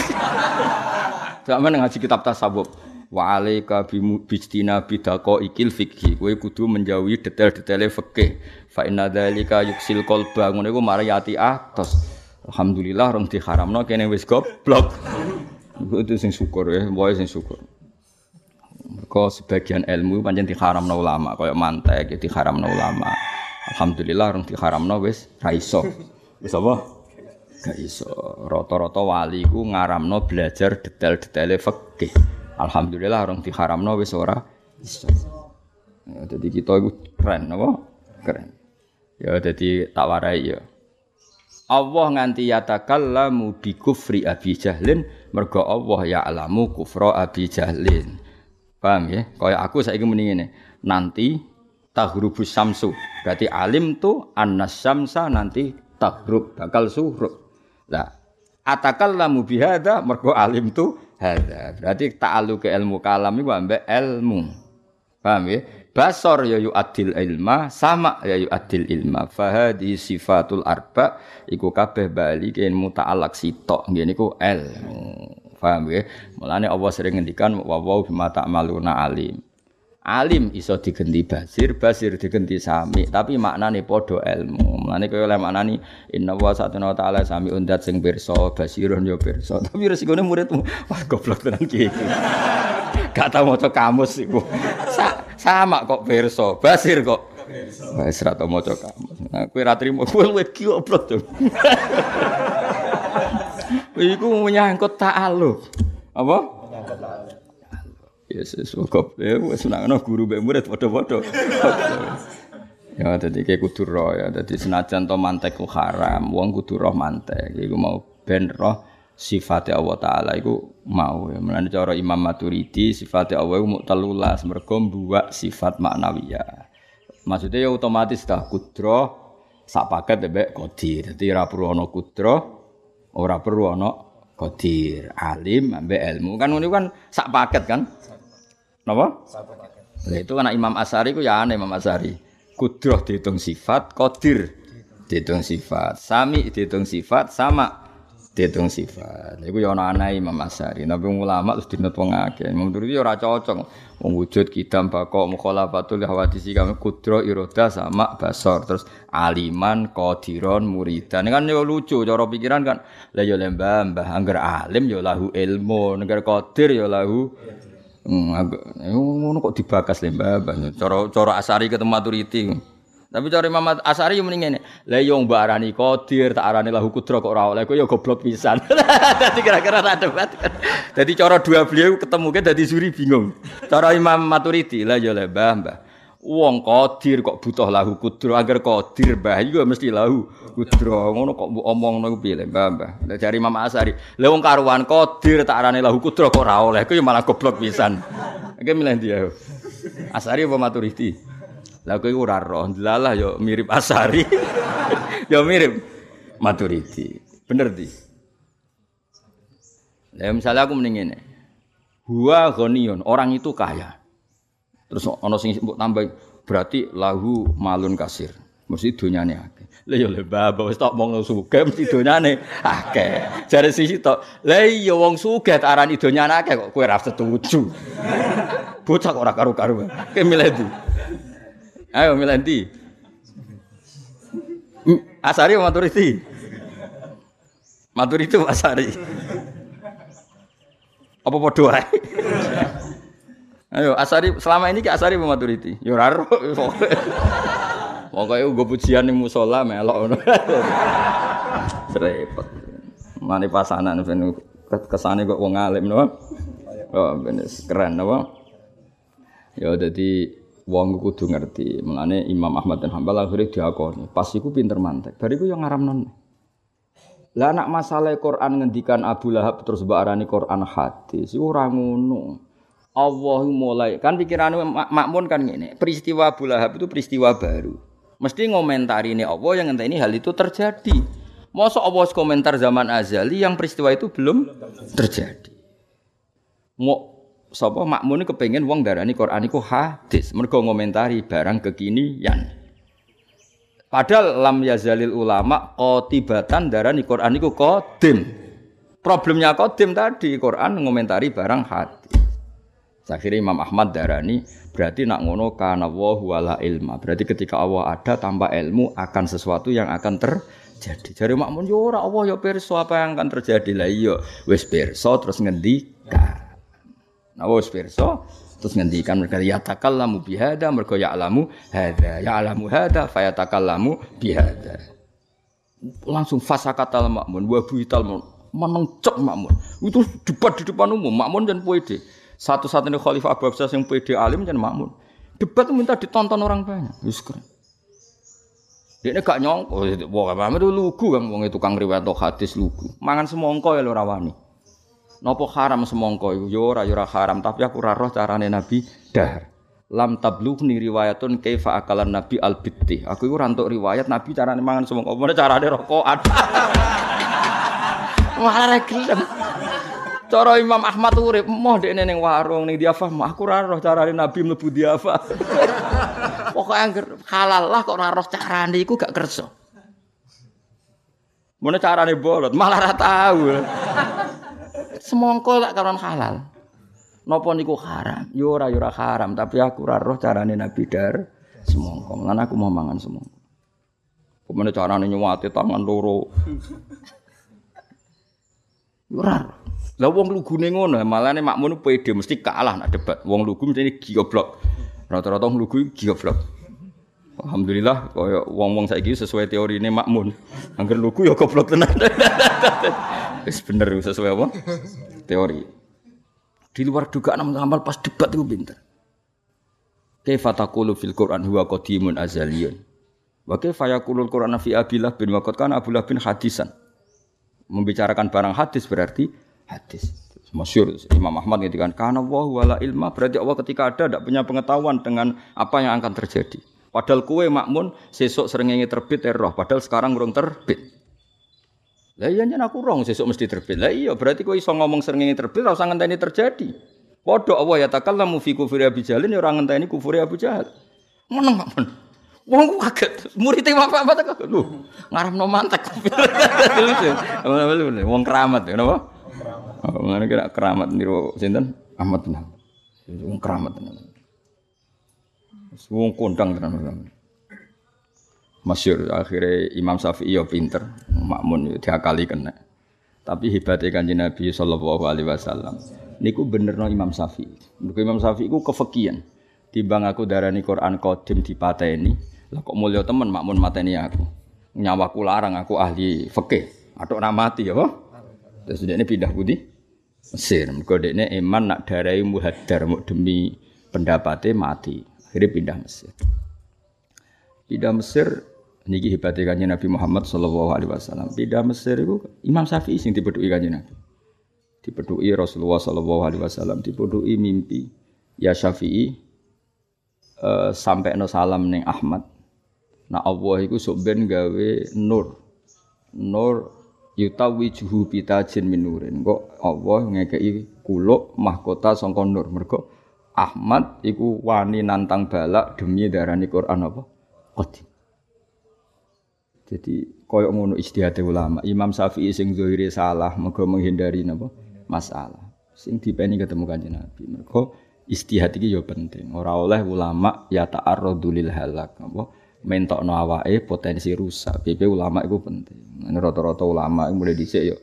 Zaman ngaji kitab tasawuf. Wa alaika bijtina bidako ikil fikih. Kowe kudu menjauhi detail-detaile fikih. Fa inna dzalika yuksil qalba. Ngono iku mariyati atos. Alhamdulillah orang diharamno kene wis goblok. Itu sing syukur ya, boy sing syukur. Mereka sebagian ilmu pancen diharamno ulama, kaya mantek ya diharamno ulama. Alhamdulillah orang diharamno wis ra iso. Wis apa? Gak iso. Rata-rata wali ku ngaramno belajar detail-detail fikih. Alhamdulillah orang diharamno wis ora iso. Ya, jadi kita itu keren, apa? Keren. Ya, jadi tak warai ya. Allah nganti yatakallamu bi kufri Abi Jahlin mergo Allah ya alamu kufra Abi Jahlin. Paham ya? Kaya aku saiki muni ngene. Nanti tahrubus samsu. Berarti alim tu annas samsa nanti tahrub bakal suhrub. Lah atakallamu bi hadza mergo alim tu hadza. Berarti ta'alu ke ilmu kalam iku ambek ilmu. Paham ya? Basor ya yu adil ilma, sama ya yu adil ilma. Fahadi sifatul arba iku kabeh bali ken muta'alaq sitok. Ngene iku ilmu. Paham ya? Mulane Allah sering ngendikan wa wa bima ta'maluna alim. Alim iso digenti basir, basir digenti sami, tapi maknane padha ilmu. Mulane kaya oleh maknani inna wa satuna ta'ala sami undat sing pirsa, basirun yo pirsa. Tapi resikone muridmu, wah goblok tenan ki iki. Gak tau maca kamus iku. Sa sama kok pirsa, basir kok. Wis ra tau maca kamus. Nah, kowe ra trimo, kowe luwih goblok to. Iku menyangkut ta'aluk. Apa? Yesus kok ya wis nangno guru mbek murid padha-padha. ya dadi kayak kudu roh ya dadi senajan to mantek ku haram, wong kudu roh mantek. Iku mau ben roh sifate Allah taala iku mau ya. Mulane cara Imam Maturidi sifate Allah iku telulas mergo mbuwak sifat maknawiyah. Maksudnya ya otomatis dah kudro sak paket mbek qadir. Dadi ora perlu ana kudro, ora perlu ana qadir. Alim ambek ilmu kan ngono kan sak paket kan. Napa? Nah, itu kan Imam Asari ku ya aneh Imam Asari. Kudroh dihitung sifat, kodir dihitung sifat, sami dihitung sifat, sama dihitung sifat. Iku ya ana aneh Imam Asari. Nabi ulama terus dinut wong akeh. Imam Turidi ora cocok. Wong wujud kidam bako mukhalafatul hawadisi kami kudroh iroda sama basor terus aliman qadiron muridan. Ini kan yo lucu cara pikiran kan. Lah yo lembah mbah angger alim yo lahu ilmu, angger qadir yo lahu ngono kok dibakas le Mbah. Cara cara Asari ketemu Maturiti. Tapi cara Imam Asari mending ngene. Lah yo mbak arani Qadir, tak arani lahu kudra kok ora oleh. Kok yo goblok pisan. Dadi kira-kira tak debat. Dadi cara dua beliau ketemu ke dadi suri bingung. Cara Imam Maturiti lah yo le Mbah, Mbah. Wong Qadir kok butuh lahu kudra agar Qadir Mbah iku mesti lahu kudra. Ngono kok mbok omongno ku piye Mbah, Mbah. Dari Imam Asari. Lah wong karuan Qadir tak arani lahu kudra kok ora oleh. Ku malah goblok pisan. Iki milih dia. Asari apa Maturidi? Lah kowe ora roh, yo mirip Asari. yo mirip Maturidi. Bener di. Lah misalnya aku mending ngene. Huwa ghaniyun, orang itu kaya. Terus ana sing mbok tambah berarti lahu malun kasir. Mesti donyane akeh. Lah yo le baba wis tok mong sugih mesti donyane akeh. Jare sisi tok, lah iya wong sugih arani donyane akeh kok kowe ora setuju. Bocah kok ora karo-karo. Kowe milih ndi? Ayo milih ndi? Asari apa Maturiti? Maturiti Asari. Apa padha wae? Ayo Asari selama ini ke Asari apa Maturiti? Yo ora ro. Pokoke nggo pujian ning musala melok ngono. Repot. Mane pasanan ben kesane kok wong alim no. Oh, ben keren apa? Ya jadi wong kudu ngerti. Mulane Imam Ahmad dan Hambal akhirnya diakoni. Pas iku pinter mantek. Bariku yang ngaramnon. Lah anak masalah Quran ngendikan Abu Lahab terus mbak arani Quran hadis iku ora ngono. Allah mulai. Kan pikiran makmun kan gini peristiwa Abu Lahab itu peristiwa baru. Mesti ngomentari ini Allah yang ini hal itu terjadi. Masa Allah komentar zaman azali yang peristiwa itu belum terjadi. Mau sapa makmun kepengen wong darani Quran iku hadis. Mergo ngomentari barang kekinian Padahal lam yazalil ulama qotibatan darani Quran iku qadim. Problemnya qadim tadi Quran ngomentari barang hati. Akhirnya Imam Ahmad darani berarti nak ngono kana wa wala ilma. Berarti ketika Allah ada tanpa ilmu akan sesuatu yang akan terjadi. Jadi makmun yo ora Allah yo pirsa apa yang akan terjadi lah iya wis pirsa terus ngendikan. Nah wis pirsa Terus ngendikan mereka ya takallamu bihada mereka ya alamu hada ya alamu hada faya takallamu bihada. Langsung fasakatal makmun wa buital menengcek makmun. Itu debat di depan umum makmun dan pede. Satu-satunya khalifah Abu Abbas yang pede alim dan makmun. Debat minta ditonton orang banyak. Wis keren. Dia gak nyongko, wah apa itu lugu kan, wong itu kang riwayat hadis lugu. Mangan semongko ya lo rawani. Nopo haram semongko iku yo ora yo ora haram, tapi aku ora roh carane Nabi dahar. Lam tablughni riwayatun kaifa akalan Nabi al bitti. Aku iku ora riwayat Nabi carane mangan semongko. Mana carane rokokan. Malah ra. Cara Imam Ahmad urip moh dekne ning warung ning diafah aku ora roh carane Nabi mlebu diafah. Pokoke angger halal lah kok ora roh carane iku gak kersa. Mana carane bolot malah ora tahu. Semongko tak karon halal. Napa niku haram? Yo ora haram, tapi aku ora roh carane Nabi dar semongko. Lan aku mau mangan semongko. Ke mana carane nyuwati tangan loro? Ora. Lah wong lugune ngono, malane makmun pede mesti kalah nak debat. Wong lugu mesti goblok. Rata-rata wong lugu goblok. Alhamdulillah kaya wong-wong saiki sesuai teori ini makmun. Angger lugu ya goblok tenan. Wis bener sesuai apa? Teori. Di luar dugaan amal pas debat itu pinter. Kaifa taqulu fil Qur'an huwa qadimun azaliyun. Wa kaifa yaqulu Qur'an fi Abillah bin Waqad kan Abdullah bin hadisan. Membicarakan barang hadis berarti hadis. Masyur Imam Ahmad ngendikan kana wa wala ilma berarti Allah ketika ada tidak punya pengetahuan dengan apa yang akan terjadi. Padahal kue makmun sesuk srengenge terbit roh, padahal sekarang urung terbit. Lah iya yen aku rong mesti terbit. Lah iya berarti kowe iso ngomong srengenge terbit ora usah ngenteni terjadi. Padha Allah ya takallamu fi kufri Abi Jalin ya ora ngenteni kufur Abu Jahal. Meneng men. Wong kaget, murid apa apa tak lho. Ngaramno mantek. Wong keramat ya napa? Oh, ngene kira keramat niru sinten? Ahmad bin Wong keramat tenan. Wong kondang tenan. Masyur akhirnya Imam Syafi'i ya pinter, makmun ya diakali kena. Tapi hebatnya kanji Nabi Sallallahu Alaihi Wasallam. Niku bener no Imam Syafi'i. Mereka Imam Syafi'i ku kefakian. Timbang aku darani Quran kodim di ini. Lah kok mulia temen makmun mateni aku. Nyawaku larang aku ahli fikih. Atau mati ya Terus dia pindah putih Mesir. Mereka dia ini iman nak darai muhadar demi pendapatnya mati. Akhirnya pindah Mesir. Pindah Mesir Niki hebatnya kanjeng Nabi Muhammad Sallallahu Alaihi Wasallam. Pindah Mesir itu Imam Syafi'i sing dipedui kanjeng Nabi. Dipedui Rasulullah Sallallahu Alaihi Wasallam. Dipedui mimpi ya Syafi'i uh, sampai no salam neng Ahmad. Nah Allah itu soben gawe nur, nur yutawi juhu jin minurin. Kok Allah ngekei kuluk mahkota songkon nur. Mergo Ahmad iku wani nantang balak demi darani Quran apa? Qadim. Jadi koyok ngono istihad ulama. Imam Syafi'i sing zahire salah mergo menghindari napa masalah. Sing dipeni ketemu Kanjeng Nabi. Mergo istihad iki ya penting. Ora oleh ulama ya ta'arradu lil halak apa mentokno awake potensi rusak. PP ulama itu penting. Ini rata-rata ulama mulai dhisik ya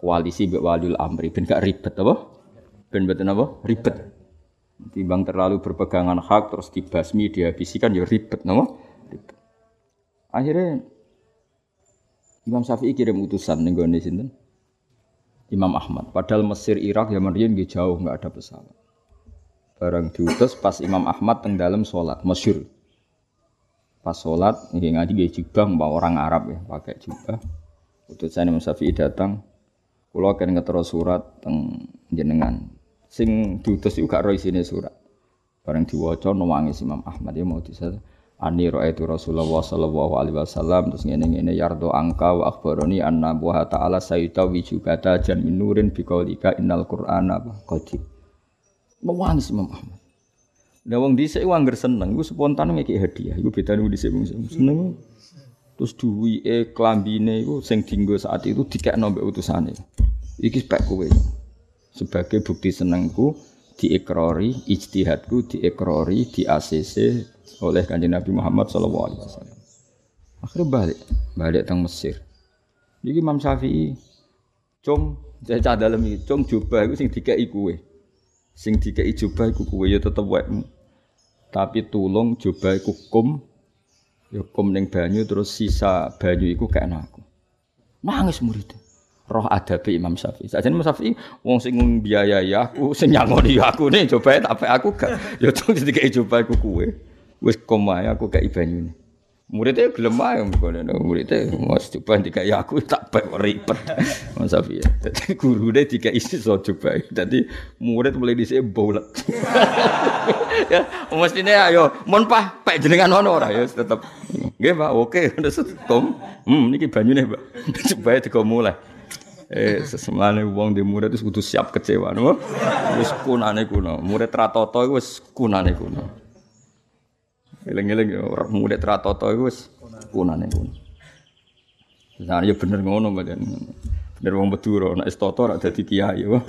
koalisi mbek waliul amri ben gak ribet apa? Ben mboten apa? Ribet. Timbang terlalu berpegangan hak terus dibasmi dihabisi kan ya ribet napa? Ribet. Akhirnya Imam Syafi'i kirim utusan ning gone sinten? Imam Ahmad. Padahal Mesir, Irak, Yaman riyen nggih jauh nggak ada pesawat. Barang diutus pas Imam Ahmad teng dalam sholat, masyur. Pas sholat, ini ngaji gaya jubah, mbak orang Arab ya, pakai jubah. Utusan Imam Syafi'i datang, kulo akan ngetero surat teng jenengan. Sing diutus juga roh sini surat. Barang diwaca nangis Imam Ahmad ya mau disatu. Ani itu Rasulullah sallallahu alaihi wasallam terus ngene-ngene yardo angka wa akhbaroni anna wa ta'ala sayyida wijubata jan minurin biqaulika innal qur'ana qadim. Nangis Imam Ahmad. Lah wong dhisik ku angger seneng, iku spontan ngeki hadiah. Iku bedane wong dhisik wong seneng. Terus duwike klambine iku sing dienggo saat itu dikekno mbek utusane. Iki spek kowe. Sebagai bukti senengku diekrori, ijtihadku diekrori, di ACC oleh kanjeng Nabi Muhammad sallallahu alaihi wasallam. Akhirnya balik, balik teng Mesir. Jadi Imam Syafi'i, cung, saya cah dalam ini, cung jubah itu sing dikai kue, sing dikai jubah itu kue ya tetep wekmu. Tapi tulung jubah itu kum, ya kum neng banyu terus sisa banyu itu kayak aku. Nangis muridnya roh adabe Imam Syafi'i. Saja Imam Syafi'i wong sing biayai aku, sing nyangoni aku nih coba tapi aku gak ya tuh jadi coba aku kue. Wis komae aku kayak ibanyune. Muridnya gelem ae ngono muridnya mas coba dikai aku tak bae ribet. Mas Safi. Dadi gurune dikai iso coba. Dadi murid mulai dhisik bolet. ya mestine ayo mon pah pek jenengan ono ora ya tetep. Nggih Pak, oke wis kom. Hmm niki banyune Pak. Coba digo mulai. Eh sesemane wong di murid wis kudu siap kecewa no. Wis kunane kuno. Murid ratoto wis kunane kuno. Eling-eling ya ora murid tratoto iku wis kunane kuno. Nah, ya bener ngono badan. Bener wong Madura nek wis toto ora dadi kiai ya.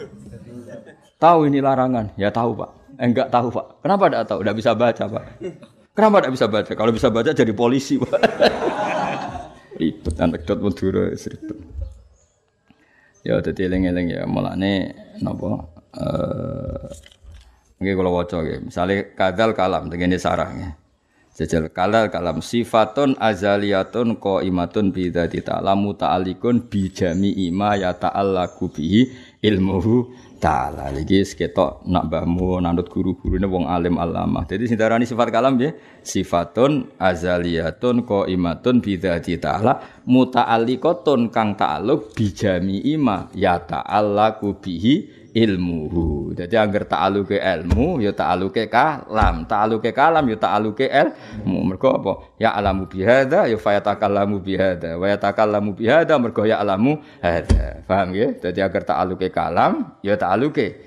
Tahu ini larangan? Ya tahu, Pak. Eh, enggak tahu, Pak. Kenapa enggak tahu? Enggak bisa baca, Pak. Kenapa enggak bisa baca? Kalau bisa baca jadi polisi, Pak. ribet anekdot Madura ribet. Ya dadi eling-eling ya mulane napa eh nggih kula waca nggih. Misale kadal kalam tengene sarang ya. Jajal kalal kalam sifatun azaliyatun qaimatun bi dzati ta'ala muta'alliqun bi jami'i ma ya ta'allaqu bihi ilmuhu ta'ala. Iki seketok nak mbahmu nanut guru-gurune wong alim alamah. Jadi sing darani sifat kalam ya sifatun azaliyatun qaimatun bi dzati ta'ala muta'alliqatun kang ta'alluq bi jami'i ma ya ta'allaqu bihi ilmuhu. Jadi angger ta'aluke ilmu ya ta'aluke kalam, ta'aluke kalam ya ta'aluke ilmu. Mergo apa? Ya alamu bihada ya fayatakallamu bihada. Wa yatakallamu bihada mergo ya alamu hada. Paham ya? Jadi angger ta'aluke kalam ya ta'aluke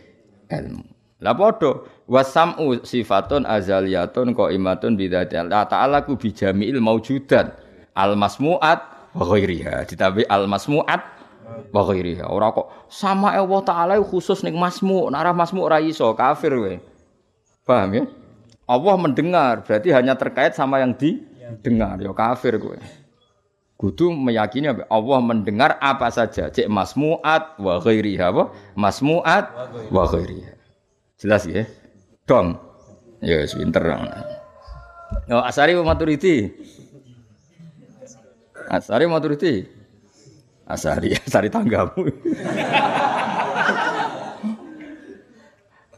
ilmu. Lah padha wasam'u sifatun azaliyatun qaimatun bidzati Allah ta'ala ku bijami'il maujudat al masmu'at wa ghairiha. Ditambahi al masmu'at wa ghairiha. Ora kok sama Allah taala khusus ning masmu, nek masmu ora iso kafir kowe. Paham ya? Allah mendengar, berarti hanya terkait sama yang didengar, ya kafir kowe. Kudu meyakini Allah mendengar apa saja, cek masmuat wa ghairiha apa? Masmuat wa ghairiha. Jelas ya? Dong. Ya yes, pinter. Oh, Asari Maturidi. Asari Maturidi. Asari, asari tanggamu.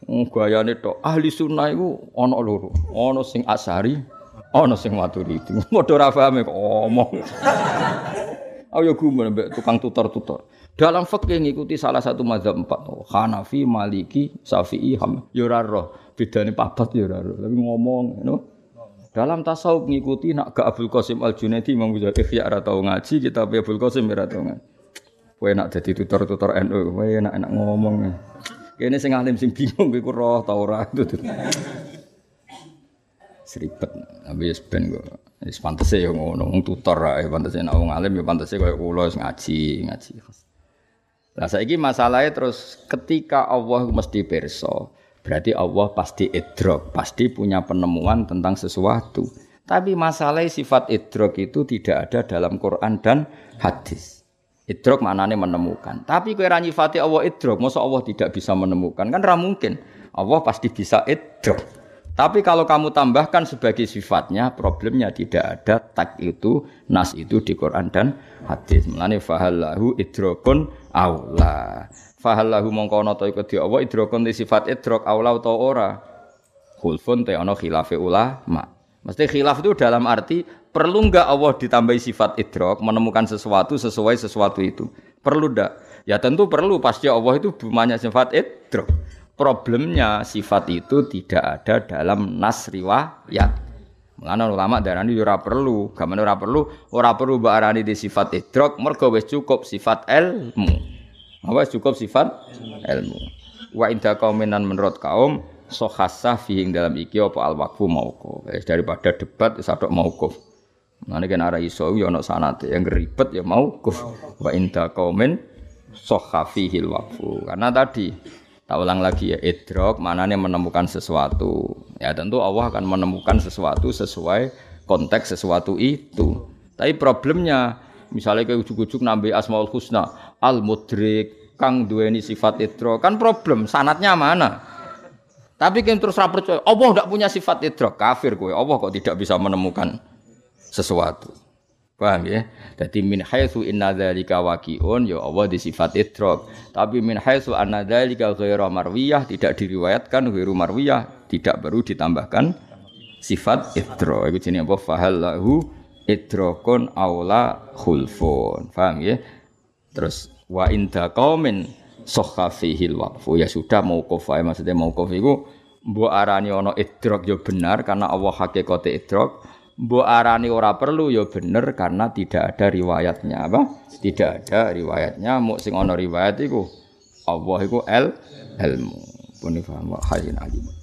Oh, gayane tok ahli sunnah iku ana loro. Ana sing asari, ana sing maturidi. Padha ora paham kok omong. Ayo gumun mbek tukang tutor-tutor. Dalam fikih ngikuti salah satu mazhab empat, Hanafi, Maliki, Syafi'i, Ham. Ya ora roh, papat ya ora roh. Tapi ngomong, you know? Dalam tasawuf ngikuti nak ke Abdul Qasim Al Junaidi Imam Ghazali ikhya tau ngaji, kita Abdul Qasim ora tau ngaji. Kowe nak dadi tutor-tutor NU, kowe enak-enak ngomong. Kene sing alim sing bingung kowe roh ta ora itu. Seribet, wis ben kok. Wis pantese ya ngono, wong tutor ae pantese nek wong alim ya pantese koyo kula wis ngaji, ngaji. Lah saiki masalahe terus ketika Allah mesti perso, Berarti Allah pasti idrok, pasti punya penemuan tentang sesuatu. Tapi masalah sifat idrok itu tidak ada dalam Quran dan hadis. Idrok maknanya menemukan. Tapi kira nyifati Allah idrok, masa Allah tidak bisa menemukan? Kan ra mungkin. Allah pasti bisa idrok. Tapi kalau kamu tambahkan sebagai sifatnya, problemnya tidak ada tak itu, nas itu di Quran dan hadis. Melani fahallahu idrokun Allah. Fahallahu mongko ana ta iku di Allah idrokun di sifat idrok aula utawa ora. khulfun te ana khilafe ulama. Mesti khilaf itu dalam arti perlu enggak Allah ditambahi sifat idrok menemukan sesuatu sesuai sesuatu itu. Perlu enggak? Ya tentu perlu pasti Allah itu banyak sifat idrok. Problemnya sifat itu tidak ada dalam nas riwayat. Mulane ulama darani ora perlu, gamane ora perlu, ora perlu mbok di sifat idrok, mergo wis cukup sifat ilmu. Apa cukup sifat ilmu. Wa inda qauminan menurut kaum sohasah fihing dalam iki apa al waqfu mauquf. Daripada debat wis atok mauquf. Mulane kan ara iso yo ana sanate yang ribet ya mauquf. Wa inda qaumin sohha fihil waqfu. Karena tadi Tak ulang lagi ya, idrok maknanya menemukan sesuatu. Ya tentu Allah akan menemukan sesuatu sesuai konteks sesuatu itu. Tapi problemnya misalnya kayak ujuk-ujuk nambah asmaul husna, al mudrik, kang duweni sifat idrok kan problem. Sanatnya mana? Tapi kan terus percaya Allah tidak punya sifat idrok kafir gue. Allah kok tidak bisa menemukan sesuatu. Paham ya? Jadi min haitsu inna dzalika waqi'un ya Allah di sifat idrak. Tapi min haitsu anna dzalika ghairu marwiyah tidak diriwayatkan ghairu marwiyah tidak perlu ditambahkan sifat idrak. Itu jenenge apa? Fahallahu idrakun aula khulfun. Paham ya? Terus wa inda qaumin sahha fihi waqfu. Ya sudah mauquf ae maksudnya mauquf iku mbok arani ana idrak ya benar karena Allah hakikate idrak Mbok arani ora perlu ya bener karena tidak ada riwayatnya apa? Tidak ada riwayatnya, muk sing ana riwayat iku Allah iku el ilmu. Pun paham wa alim.